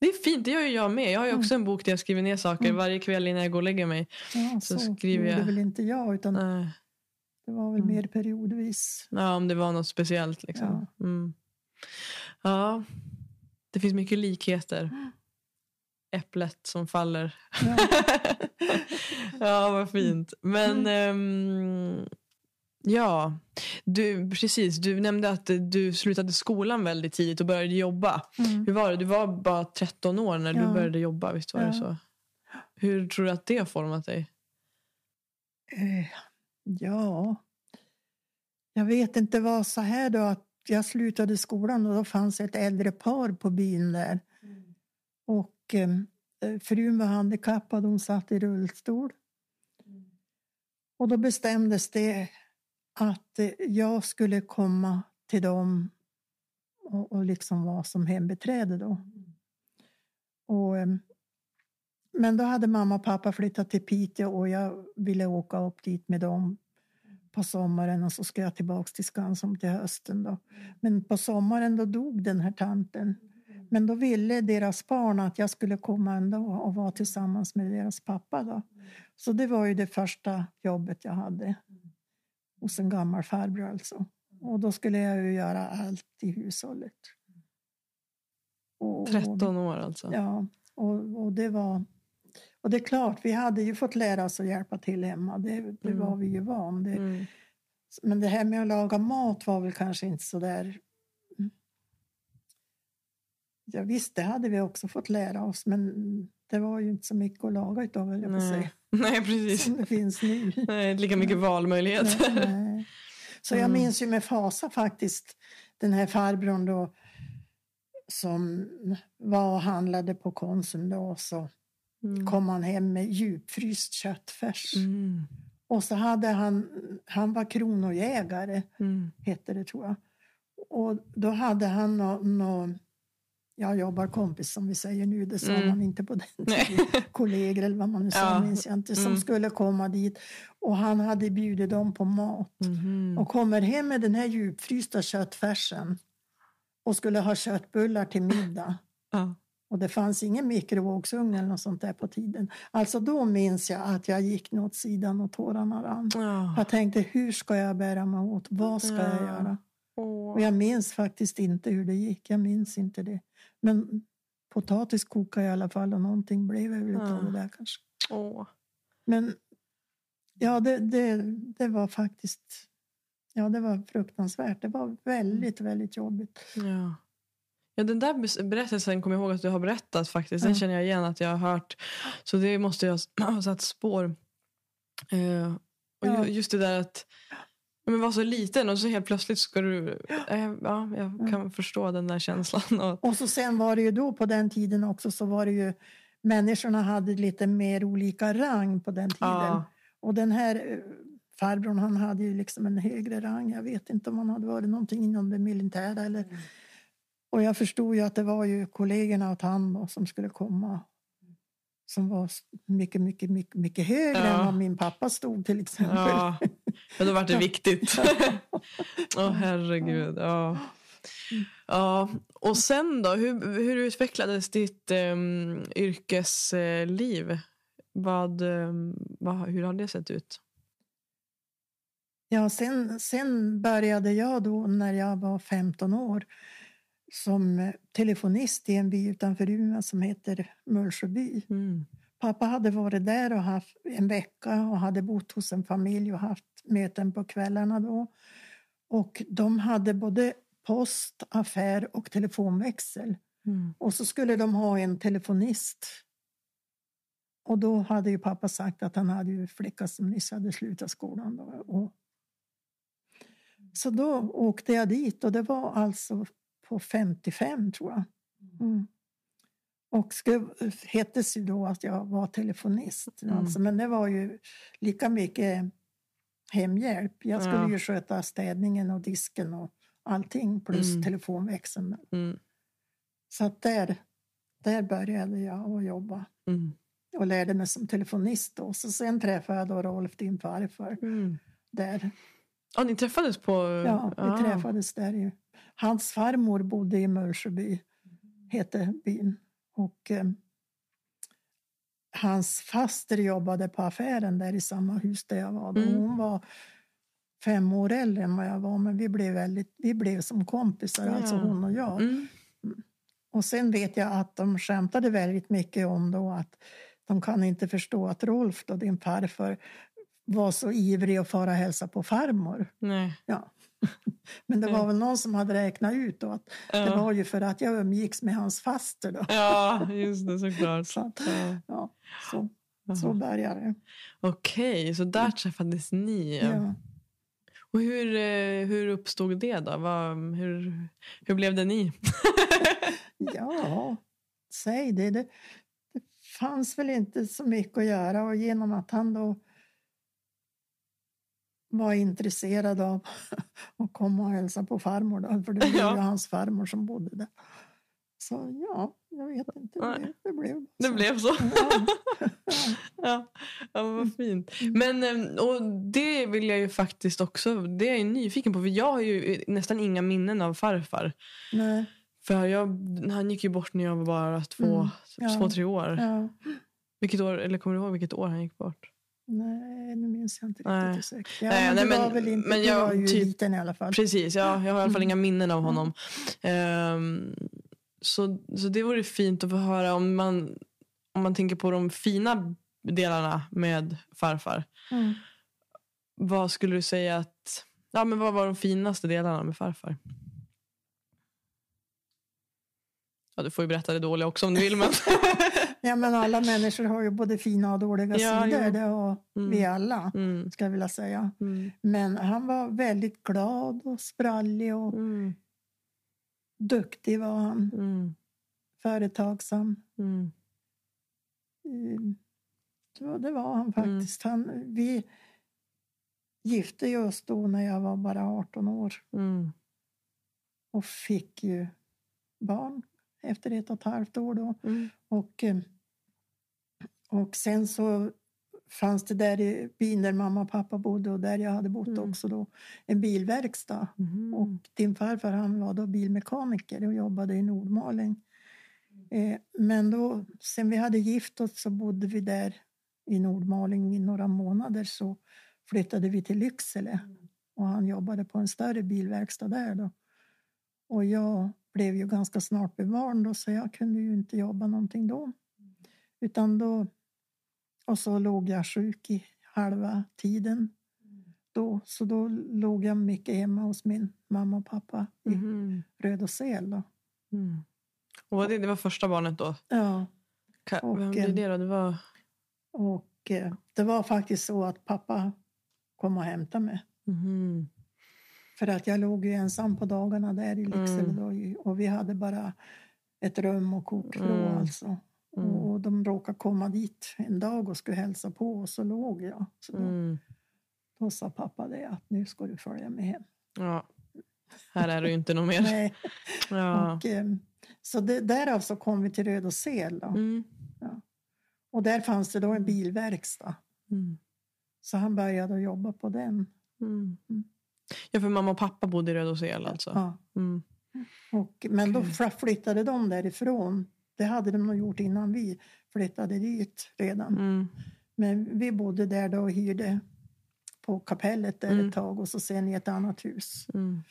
Det är fint, det gör ju jag med. Jag har ju också en bok där jag skriver ner saker Mm. varje kväll innan jag går och lägger mig. Ja, Så så, skriver jag. väl inte jag, utan Nej. det var väl Mm. mer periodvis. Ja, om det var något speciellt. Liksom. Ja. Ja, det finns mycket likheter. Äpplet som faller. Ja. (laughs) ja, vad fint. Men ehm, ja, du, precis. Du nämnde att du slutade skolan väldigt tidigt och började jobba. Mm. Hur var det? Du var bara 13 år när du Ja. började jobba, visst var Ja. det så? Hur tror du att det har format dig? Eh, ja, jag vet inte vad så här då att jag slutade skolan och då fanns ett äldre par på byn där. Och eh, frun var handikappad, hon satt i rullstol. Och då bestämdes det att eh, jag skulle komma till dem och, och liksom vara som hembiträde då. Och, eh, men då hade mamma och pappa flyttat till Piteå och jag ville åka upp dit med dem på sommaren och så ska jag tillbaks till Skansen till hösten då. Men på sommaren då dog den här tanten. Men då ville deras barn att jag skulle komma ändå och vara tillsammans med deras pappa då. Så det var ju det första jobbet jag hade. Hos en gammal farbror alltså. Och då skulle jag ju göra allt i hushållet. Och- 13 år alltså? Ja, och, och det var... Och det är klart, vi hade ju fått lära oss att hjälpa till hemma. Det, det Mm. var vi ju van. Det, Mm. Men det här med att laga mat var väl kanske inte så där... Ja, visst, det hade vi också fått lära oss, men det var ju inte så mycket att laga utav, höll jag på säga, (laughs) Nej. Precis. som det finns nu. Nej, lika mycket valmöjlighet. Nej, nej. Så jag Mm. minns ju med fasa faktiskt den här farbrorn då som var och handlade på Konsum då så Mm. kom han hem med djupfryst köttfärs. Mm. Och så hade han, han var kronojägare, Mm. hette det tror jag. Och då hade han någon, nå, ja, jobbarkompis som vi säger nu, det sa Mm. man inte på den tiden. Kollegor eller vad man nu sa, (laughs) Ja. minns jag inte, som Mm. skulle komma dit. Och han hade bjudit dem på mat. Mhm. Och kommer hem med den här djupfrysta köttfärsen och skulle ha köttbullar till middag. Ja. Och det fanns ingen mikrovågsugn eller något sånt där på tiden. Alltså då minns jag att jag gick åt sidan och tårarna rann. Ja. Jag tänkte, hur ska jag bära mig åt? Vad ska jag Ja. göra? Åh. Och jag minns faktiskt inte hur det gick. Jag minns inte det. Men potatis kokade i alla fall och någonting blev väl Ja. det där kanske. Åh. Men ja, det, det, det var faktiskt Ja, det var fruktansvärt. Det var väldigt, väldigt jobbigt. Ja. Ja, den där berättelsen kommer jag ihåg att du har berättat faktiskt. Den Ja. känner jag igen att jag har hört. Så det måste jag ha (clears throat) satt spår. Eh, och Ja. ju- just det där att men vara så liten och så helt plötsligt ska du... Eh, ja, jag kan förstå den där känslan. (laughs) Och, Och så sen var det ju då på den tiden också så var det ju människorna hade lite mer olika rang på den tiden. Ja. Och den här eh, farbrorn han hade ju liksom en högre rang. Jag vet inte om han hade varit någonting inom det militära eller och jag förstod ju att det var ju kollegorna och han som skulle komma som var mycket, mycket, mycket, mycket högre Ja. än vad min pappa stod till exempel. ja, men då var det viktigt. (laughs) Åh herregud. Ja. Ja, och sen då? Hur, hur utvecklades ditt um, yrkesliv? Vad, ehm, vad, hur har det sett ut? Ja, sen, sen började jag då när jag var 15 år som eh, telefonist i en by utanför Umeå som heter Mullsjöby. Mm. Pappa hade varit där och haft en vecka och hade bott hos en familj och haft möten på kvällarna då. Och de hade både post, affär och telefonväxel. Mm. Och så skulle de ha en telefonist. Och då hade ju pappa sagt att han hade ju flicka som nyss hade slutat skolan. Då. Och så då åkte jag dit och det var alltså på 55 tror jag. Mm. Och skrev, hettes ju då att jag var telefonist. Mm. Alltså, men det var ju lika mycket hemhjälp. Jag skulle Ja. ju sköta städningen och disken och allting plus Mm. telefonväxeln. Mm. Så att där, där började jag att jobba Mm. och lärde mig som telefonist. Då. Så sen träffade jag då Rolf, din farfar, Mm. där. Ja, ni träffades på... Ja, vi ah. träffades där. Ju. Hans farmor bodde i Mullsjöby, hette byn. Och eh, hans faster jobbade på affären där i samma hus där jag var. Mm. Hon var fem år äldre än vad jag var, men vi blev, väldigt, vi blev som kompisar, Ja. alltså hon och jag. Mm. Och sen vet jag att de skämtade väldigt mycket om då att de kan inte förstå att Rolf, då, din farfar, var så ivrig att fara och hälsa på farmor. Nej. Ja. (laughs) Men det var väl någon som hade räknat ut då att det Ja. var ju för att jag umgicks med hans faster då. ja, just det, såklart. (laughs) Så, Ja. så, så började det. Okej, så där träffades ni. Ja. Och hur, eh, hur uppstod det då? Vad, hur, hur blev det ni? (laughs) Ja, säg det. det. Det fanns väl inte så mycket att göra och genom att han då var intresserad av (laughs) att komma och hälsa på farmor då, för det var (laughs) Ja. ju hans farmor som bodde där. Så ja, jag vet inte. Det, det blev Det så. blev så. Ja. (laughs) ja, ja, vad fint. Men eh, och det vill jag ju faktiskt också, det är jag nyfiken på. För jag har ju nästan inga minnen av farfar. Nej, För jag, han gick ju bort när jag var bara två, Mm, ja. två tre år. ja. Vilket år, eller kommer du ihåg vilket år han gick bort? Nej, nu minns jag inte riktigt Nej. Ja, Nej, men nej, men- var väl inte, men jag var ju typ- liten i alla fall. Precis, ja, jag har i alla fall Mm. inga minnen av honom. Ehm, så, så det vore fint att få höra om man, om man tänker på de fina delarna med farfar. Mm. Vad skulle du säga att... Ja, men vad var de finaste delarna med farfar? Ja, du får ju berätta det dåliga också om du vill. Men... (laughs) Ja, men alla människor har ju både fina och dåliga Ja, sidor. jo. Det har Mm. vi alla, mm, ska jag vilja säga. mm, Men han var väldigt glad och sprallig och mm, duktig var han. mm, Företagsam. mm, Mm. Det var, det var han faktiskt. Han, vi gifte ju oss då när jag var bara 18 år och fick ju barn efter ett och ett halvt år då. mm, Och, eh, och sen så fanns det där i byn där mamma och pappa bodde och där jag hade bott Mm. också då en bilverkstad. mhm, Och din farfar han var då bilmekaniker och jobbade i Nordmaling. Eh, men då, sen vi hade gift oss så bodde vi där i Nordmaling i några månader så flyttade vi till Lycksele. Och han jobbade på en större bilverkstad där då. Och jag blev ju ganska snart bevarn då så jag kunde ju inte jobba någonting då. Utan då, och så låg jag sjuk i halva tiden. Då, så då låg jag mycket hemma hos min mamma och pappa i mhm, Rödåsel. Då. mm. Och det, det var första barnet då? Ja, Och, Vem blir eh, det då? Det var... och eh, det var faktiskt så att pappa kom och hämtade mig. mhm, För att jag låg ju ensam på dagarna där i Lycksele Mm. då, och vi hade bara ett rum och kokvrå Mm. alltså. Mm. Och, de råkade komma dit en dag och skulle hälsa på och så låg jag. Så då, mm. då sa pappa det att nu ska du följa med hem. Ja. Här är ju inte något mer. (laughs) Nej. (laughs) Ja. Och, eh, så det, därav så kom vi till Rödåsel då. Mm. Och där fanns det då en bilverkstad. Mm. Så han började jobba på den. Ja, för mamma och pappa bodde i Rödåsel alltså? Ja. Mm. Och, men då flyttade de därifrån. Det hade de nog gjort innan vi flyttade dit redan. Mm. Men vi bodde där då och hyrde på kapellet där Mm. ett tag och så sen i ett annat hus. Mm.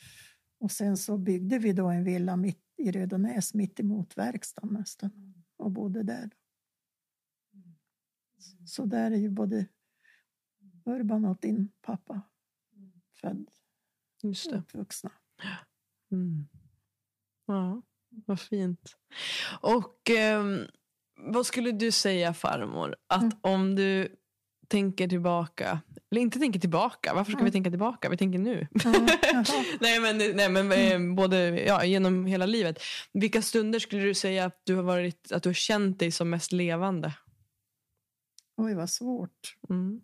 Och sen så byggde vi då en villa mitt i Rödanäs mitt emot verkstaden nästan och bodde där. Så där är ju både Urban och din pappa född. Just det. uppvuxna. Mm. Ja, vad fint. Och ehm, vad skulle du säga farmor? Att Mm. om du tänker tillbaka, eller inte tänker tillbaka, varför ska Mm. vi tänka tillbaka? Vi tänker nu. (laughs) Nej men, nej, men Mm. eh, både ja, genom hela livet. Vilka stunder skulle du säga att du har, varit, att du har känt dig som mest levande? Oj, vad svårt. Mm.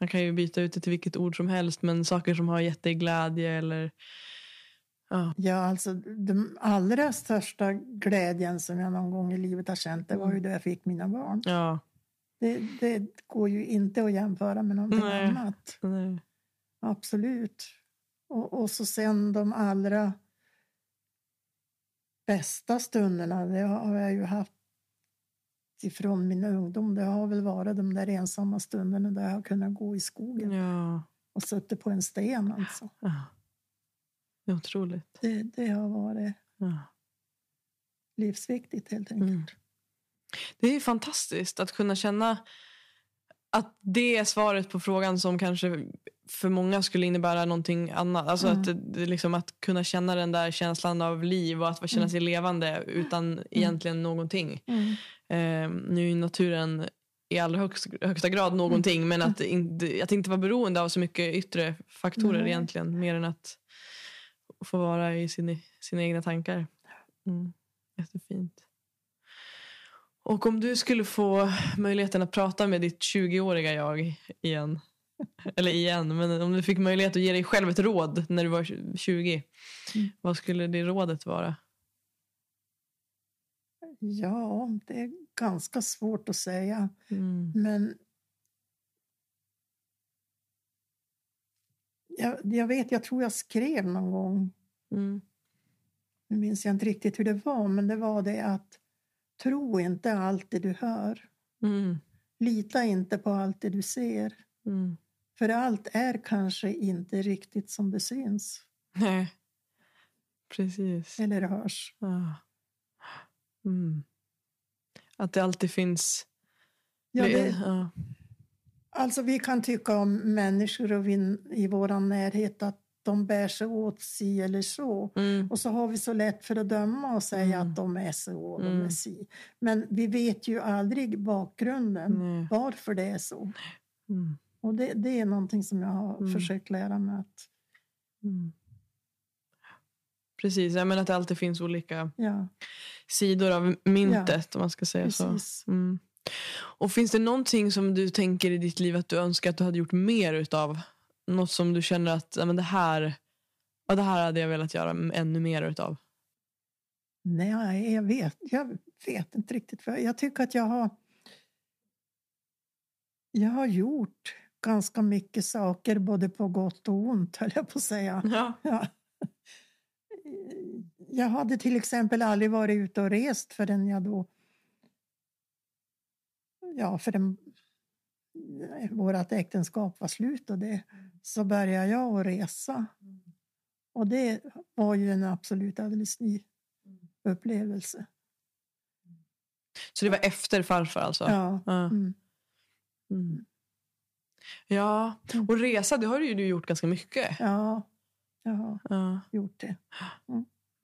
Man kan ju byta ut det till vilket ord som helst, men saker som har gett dig glädje eller... Ja. Ja, alltså den allra största glädjen som jag någon gång i livet har känt, det var Mm. ju då jag fick mina barn. ja. Det, det går ju inte att jämföra med någonting Nej. annat. Nej. Absolut. Och, och så sen de allra bästa stunderna, det har jag ju haft ifrån min ungdom. Det har väl varit de där ensamma stunderna där jag har kunnat gå i skogen Ja. och suttit på en sten. Alltså. ja. Det är otroligt. Det, det har varit Ja. livsviktigt helt enkelt. Mm. Det är fantastiskt att kunna känna att det är svaret på frågan som kanske för många skulle innebära någonting annat. Alltså Mm. att, liksom att kunna känna den där känslan av liv och att känna sig levande utan egentligen någonting. Mm. Eh, nu är naturen i allra högst, högsta grad någonting men att, inte, att inte vara beroende av så mycket yttre faktorer egentligen. Mer än att få vara i sin, sina egna tankar. Mm. Jättefint. Och om du skulle få möjligheten att prata med ditt 20-åriga jag igen. (laughs) Eller igen, men om du fick möjlighet att ge dig själv ett råd när du var 20. Mm. Vad skulle det rådet vara? Ja, det är ganska svårt att säga. Mm. Men jag, jag vet, jag tror jag skrev någon gång, Mm. nu minns jag inte riktigt hur det var, men det var det att tro inte allt det du hör. Mm. Lita inte på allt det du ser. Mm. För allt är kanske inte riktigt som det syns Nej, precis. eller hörs. Ja. Mm. Att det alltid finns... Ja, det, ja. alltså vi kan tycka om människor och vi, i vår närhet att de bär sig åt si eller så. Mm. Och så har vi så lätt för att döma och säga Mm. att de är så och de Mm. är si. Men vi vet ju aldrig bakgrunden, varför det är så. Mm. Och det, det är någonting som jag har Mm. försökt lära mig att. Precis, jag menar att det alltid finns olika ja, sidor av myntet om man ska säga precis. så. Mm. Och finns det någonting som du tänker i ditt liv att du önskar att du hade gjort mer utav? Något som du känner att ja, men det, här, ja, det här hade jag velat göra ännu mer utav? Nej, jag vet, jag vet inte riktigt. För jag tycker att jag har, jag har gjort ganska mycket saker, både på gott och ont, höll jag på att säga. Ja. Ja. Jag hade till exempel aldrig varit ute och rest förrän jag då... Ja, förrän vårt äktenskap var slut och det, så började jag att resa. Och det var ju en absolut alldeles ny upplevelse. Så det var efter farfar alltså? Ja. Ja. Mm. Mm. Ja, och resa det har ju du gjort ganska mycket. Ja, jag har Ja. gjort det.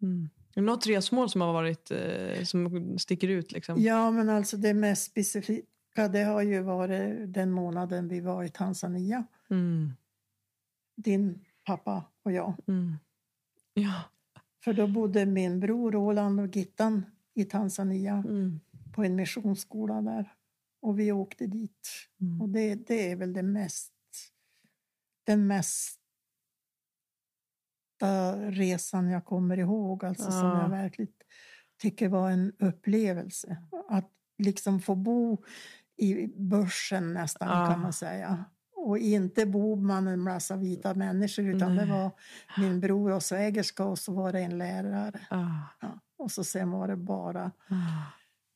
Mm. Något resmål som har varit eh, som sticker ut liksom? Ja, men alltså det mest specifika det har ju varit den månaden vi var i Tanzania. Mm. Din pappa och jag. Mm. Ja. För då bodde min bror Roland och Gittan i Tanzania Mm. på en missionsskola där. Och vi åkte dit. Mm. Och det, det är väl det mest, den mesta resan jag kommer ihåg. Alltså som Ja. jag verkligen tycker var en upplevelse. Att liksom få bo i börsen nästan Ja. kan man säga. Och inte bo bland en massa vita människor utan det Nej. var min bror och svägerska och så var det en lärare. Ah. Ja. Och så sen var det bara Ah.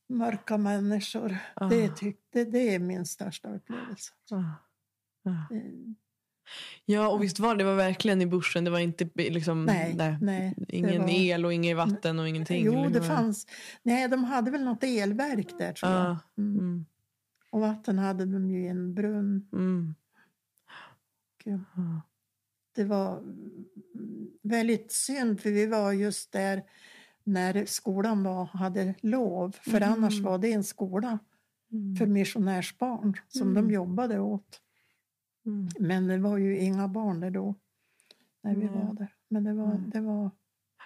mörka människor. Ah. Det, tyck, det, det är min största upplevelse. Det- Ja, och visst var det, det var verkligen i bushen. Det var inte liksom, Nej, nej, det ingen var- el och inget vatten och ingenting. Jo, eller det fanns. Nej, de hade väl något elverk där tror jag. Ah. Mm. Mm. Och vatten hade de ju i en brunn. Mm. Det var väldigt synd för vi var just där när skolan var, hade lov. För Mhm. annars var det en skola för missionärsbarn som Mm. de jobbade åt. Mm. Men det var ju inga barn där då, när vi var där. Men det var, Mm. det var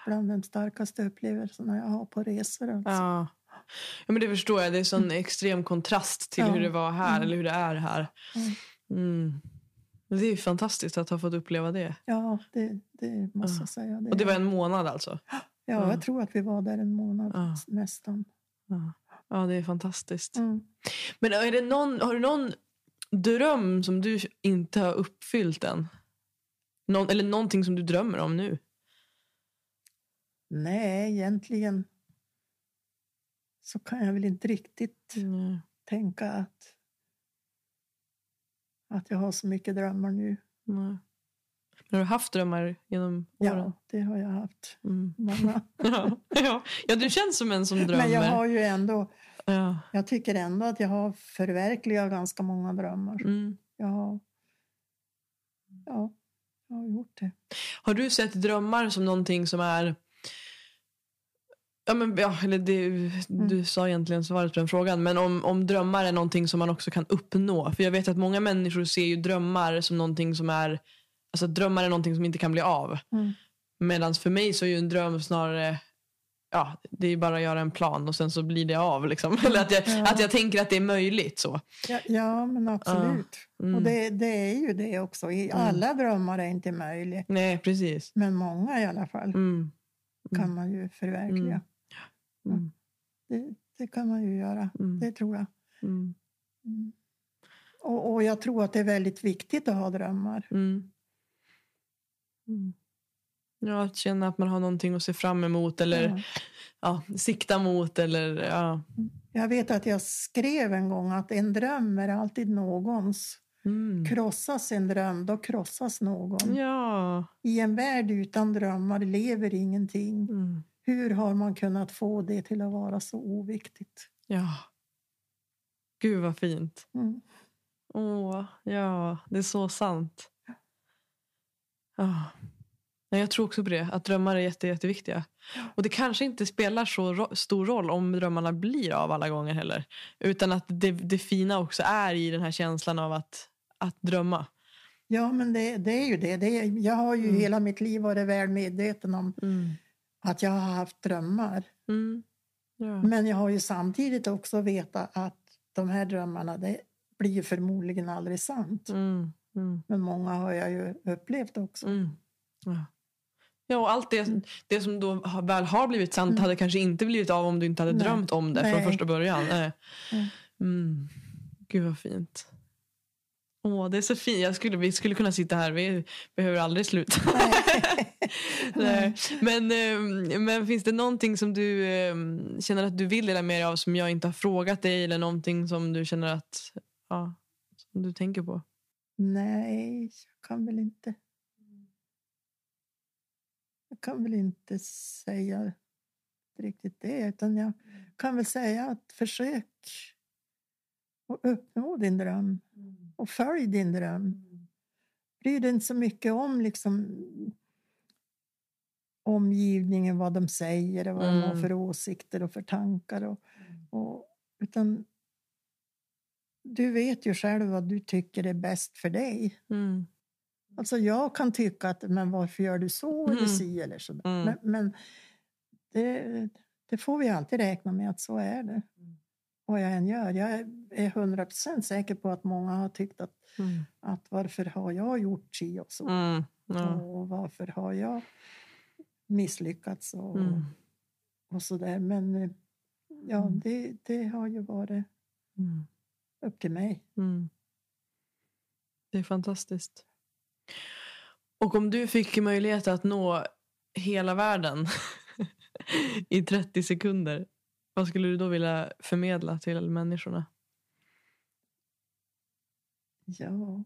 bland de starkaste upplevelserna jag har på resor. Alltså. Ja. ja, men det förstår jag. Det är sån extrem kontrast till Ja. hur det var här, Mm. eller hur det är här. Mm. Det är ju fantastiskt att ha fått uppleva det. Ja, det, det måste Ja. jag säga. Det, Och det var en månad alltså? ja, Ja. jag tror att vi var där en månad Ja. nästan. Ja, ja det är fantastiskt. Mm. Men är det någon, har du någon dröm som du inte har uppfyllt än? Någon, eller någonting som du drömmer om nu? Nej, egentligen så kan jag väl inte riktigt Mm. tänka att, att jag har så mycket drömmar nu. Nej. Men har du haft drömmar genom åren? Ja, det har jag haft. Mm. Många. (laughs) Ja. ja. ja, du känns som en som drömmer. Men jag har ju ändå, ja. jag tycker ändå att jag har förverkligat ganska många drömmar. Mm. Jag har, ja, jag har gjort det. Har du sett drömmar som någonting som är... Ja, men, ja, eller det, du Mm. sa egentligen svaret på den frågan. Men om, om drömmar är någonting som man också kan uppnå. För jag vet att många människor ser ju drömmar som någonting som är... Alltså drömmar är någonting som inte kan bli av. Mm. Medan för mig så är ju en dröm snarare... Ja, det är bara att göra en plan och sen så blir det av. Liksom. (laughs) Eller att jag, Ja. att jag tänker att det är möjligt. så. Ja, ja men absolut. Mm. Och det, det är ju det också. Mm. Alla drömmar är inte möjliga. Nej, precis. Men många i alla fall Mm. kan man ju förverkliga. Mm. Det, det kan man ju göra. Mm. Det tror jag. Mm. Mm. Och, och jag tror att det är väldigt viktigt att ha drömmar. Mm. Mm. Ja, att känna att man har någonting att se fram emot eller Ja. ja, sikta mot. Eller, ja. Jag vet att jag skrev en gång att en dröm är alltid någons. Mm. Krossas en dröm, då krossas någon. ja. I en värld utan drömmar lever ingenting. Mm. Hur har man kunnat få det till att vara så oviktigt? ja. Gud vad fint. Mm. Åh, ja, det är så sant. Ja. Nej, jag tror också på det, att drömmar är jätte, jätteviktiga. Och det kanske inte spelar så ro- stor roll om drömmarna blir av alla gånger heller. Utan att det, det fina också är i den här känslan av att, att drömma. Ja, men det, det är ju det. det är, jag har ju Mm. hela mitt liv varit väl medveten om Mm. Att jag har haft drömmar. Mm. Ja. Men jag har ju samtidigt också vetat att de här drömmarna, det blir ju förmodligen aldrig sant. Mm. Mm. Men många har jag ju upplevt också. Mm. Ja. ja, och allt det, det som då väl har blivit sant Mm. hade kanske inte blivit av om du inte hade Nej. drömt om det från Nej. första början. Nej. Mm. Mm. Gud vad fint. Åh, det är så fint. Jag skulle, vi skulle kunna sitta här. Vi behöver aldrig sluta. (laughs) (laughs) Nej. Men, ehm, men finns det någonting som du ehm, känner att du vill dela med dig av som jag inte har frågat dig eller någonting som du känner att ja, som du tänker på? Nej, jag kan väl inte. Jag kan väl inte säga riktigt det, utan jag kan väl säga att försök att uppnå din dröm och följ din dröm. Bry dig inte så mycket om liksom omgivningen, vad de säger och vad de har Mm. för åsikter och för tankar. Och, och, utan du vet ju själv vad du tycker är bäst för dig. Mm. Alltså jag kan tycka att men varför gör du så eller Mm. si eller så. Mm. Men, men det, det får vi alltid räkna med att så är det. Vad jag än gör. Jag är hundra procent säker på att många har tyckt att, Mm. att varför har jag gjort si och så. Mm. Ja. Och varför har jag misslyckats och, Mm. och så där. Men eh, ja, Mm. det, det har ju varit Mm. upp till mig. Mm. Det är fantastiskt. Och om du fick möjlighet att nå hela världen (laughs) i 30 sekunder, vad skulle du då vilja förmedla till människorna? Ja.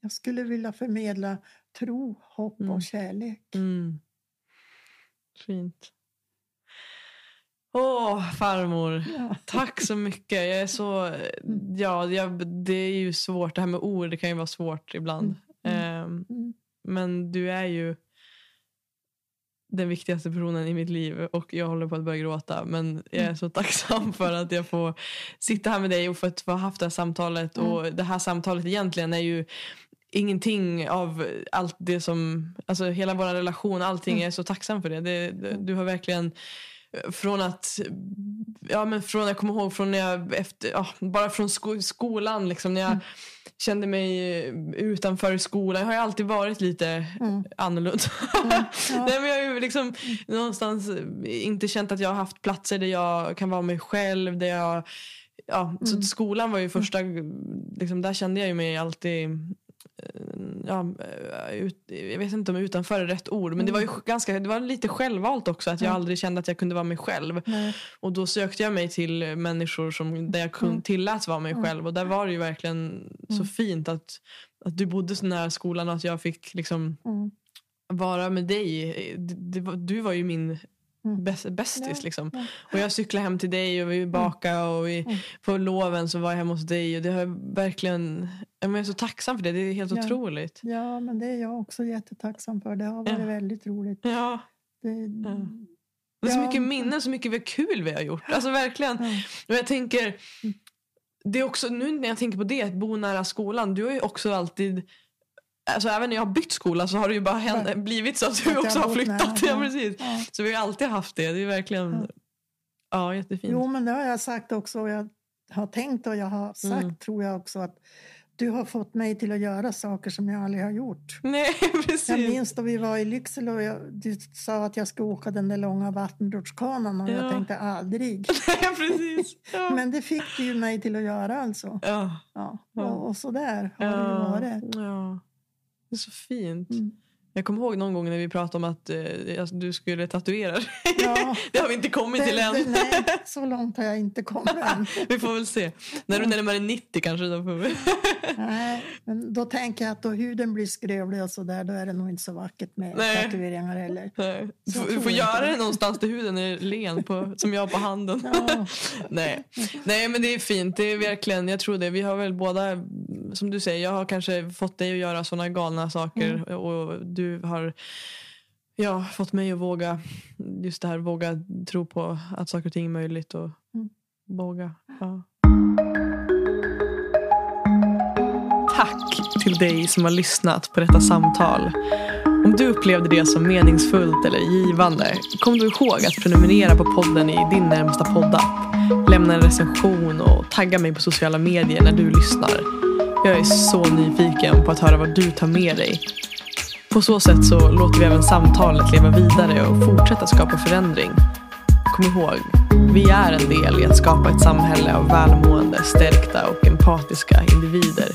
Jag skulle vilja förmedla tro, hopp Mm. och kärlek. Mm. Fint. Åh, farmor. Ja. Tack så mycket. Jag är så... Ja, jag, det är ju svårt. Det här med ord det kan ju vara svårt ibland. Mm. Ehm, Mm. Men du är ju den viktigaste personen i mitt liv och jag håller på att börja gråta. Men jag är så tacksam för att jag får sitta här med dig och för att få haft det här samtalet. Mm. Och det här samtalet egentligen är ju ingenting av allt det som, alltså hela vår relation, allting, Mm. är så tacksam för det. det, det du har verkligen från att, ja men från jag kommer ihåg från när jag efter, ja, bara från sko skolan liksom när jag Mm. kände mig utanför skolan. Jag har ju alltid varit lite Mm. annorlunda. Ja, ja. (laughs) Nej, men jag har ju liksom någonstans inte känt att jag har haft platser där jag kan vara mig själv. Där jag, ja, så Mm. skolan var ju första, liksom, där kände jag ju mig alltid Ja, eh, ut, jag vet inte om utanför är rätt ord men det var ju ganska, det var lite självvalt också att jag Mm. aldrig kände att jag kunde vara mig själv. Nej. Och då sökte jag mig till människor som, där jag kunde, Mm. tilläts vara mig Mm. själv. Och där var det ju verkligen så Mm. fint att, att du bodde så nära skolan och att jag fick liksom Mm. vara med dig. Du var ju min Mm. Bäst, bästis. Liksom. Och jag cyklade hem till dig och vi bakade och vi, Mm. på loven så var jag hemma hos dig. Och det har verkligen, jag är så tacksam för det. Det är helt otroligt. Ja, men det är jag också jättetacksam för. Det har varit väldigt roligt. Ja. Det. Det är så mycket minnen, så mycket kul vi har gjort. Alltså verkligen. Och jag tänker, det är också, nu när jag tänker på det, att bo nära skolan. Du har ju också alltid, alltså även när jag har bytt skola så har det ju bara hänt, Ja. blivit så att du också har flyttat. Ja, ja. precis. Ja. Så vi har alltid haft det. Det är verkligen, Ja. ja, jättefint. Jo, men det har jag sagt också. och Jag har tänkt och jag har sagt, Mm. tror jag också, att du har fått mig till att göra saker som jag aldrig har gjort. Nej, (laughs) precis. Jag minns då vi var i Lycksele och jag, du sa att jag skulle åka den där långa vattenrutschkanan och Ja. jag tänkte aldrig. (laughs) Nej, precis. (laughs) Ja. Men det fick du ju mig till att göra alltså. ja. Ja. Ja. Och, och så där har det ju Ja. varit. ja. Det är så fint. Mm. Jag kommer ihåg någon gång när vi pratade om att eh, alltså, du skulle tatuera dig. Ja. (laughs) det har vi inte kommit till Det- än. det- nej, så långt har jag inte kommit än. (laughs) vi får väl se. När du närmar dig 90 kanske. Då får vi. (laughs) Nej, men då tänker jag att då huden blir skrövlig och så där, då är det nog inte så vackert med Nej. tatueringar heller. Nej. Du får, du göra det någonstans där huden är len på, som jag på handen. Ja. Nej. Nej men det är fint. Det är verkligen, jag tror det. Vi har väl båda, som du säger, jag har kanske fått dig att göra sådana galna saker Mm. och du har ja, fått mig att våga just det här, våga tro på att saker och ting är möjligt och Mm. våga. Ja. Tack till dig som har lyssnat på detta samtal. Om du upplevde det som meningsfullt eller givande, kom du ihåg att prenumerera på podden i din närmsta poddapp. Lämna en recension och tagga mig på sociala medier när du lyssnar. Jag är så nyfiken på att höra vad du tar med dig. På så sätt så låter vi även samtalet leva vidare och fortsätta skapa förändring. Kom ihåg, vi är en del i att skapa ett samhälle av välmående, stärkta och empatiska individer.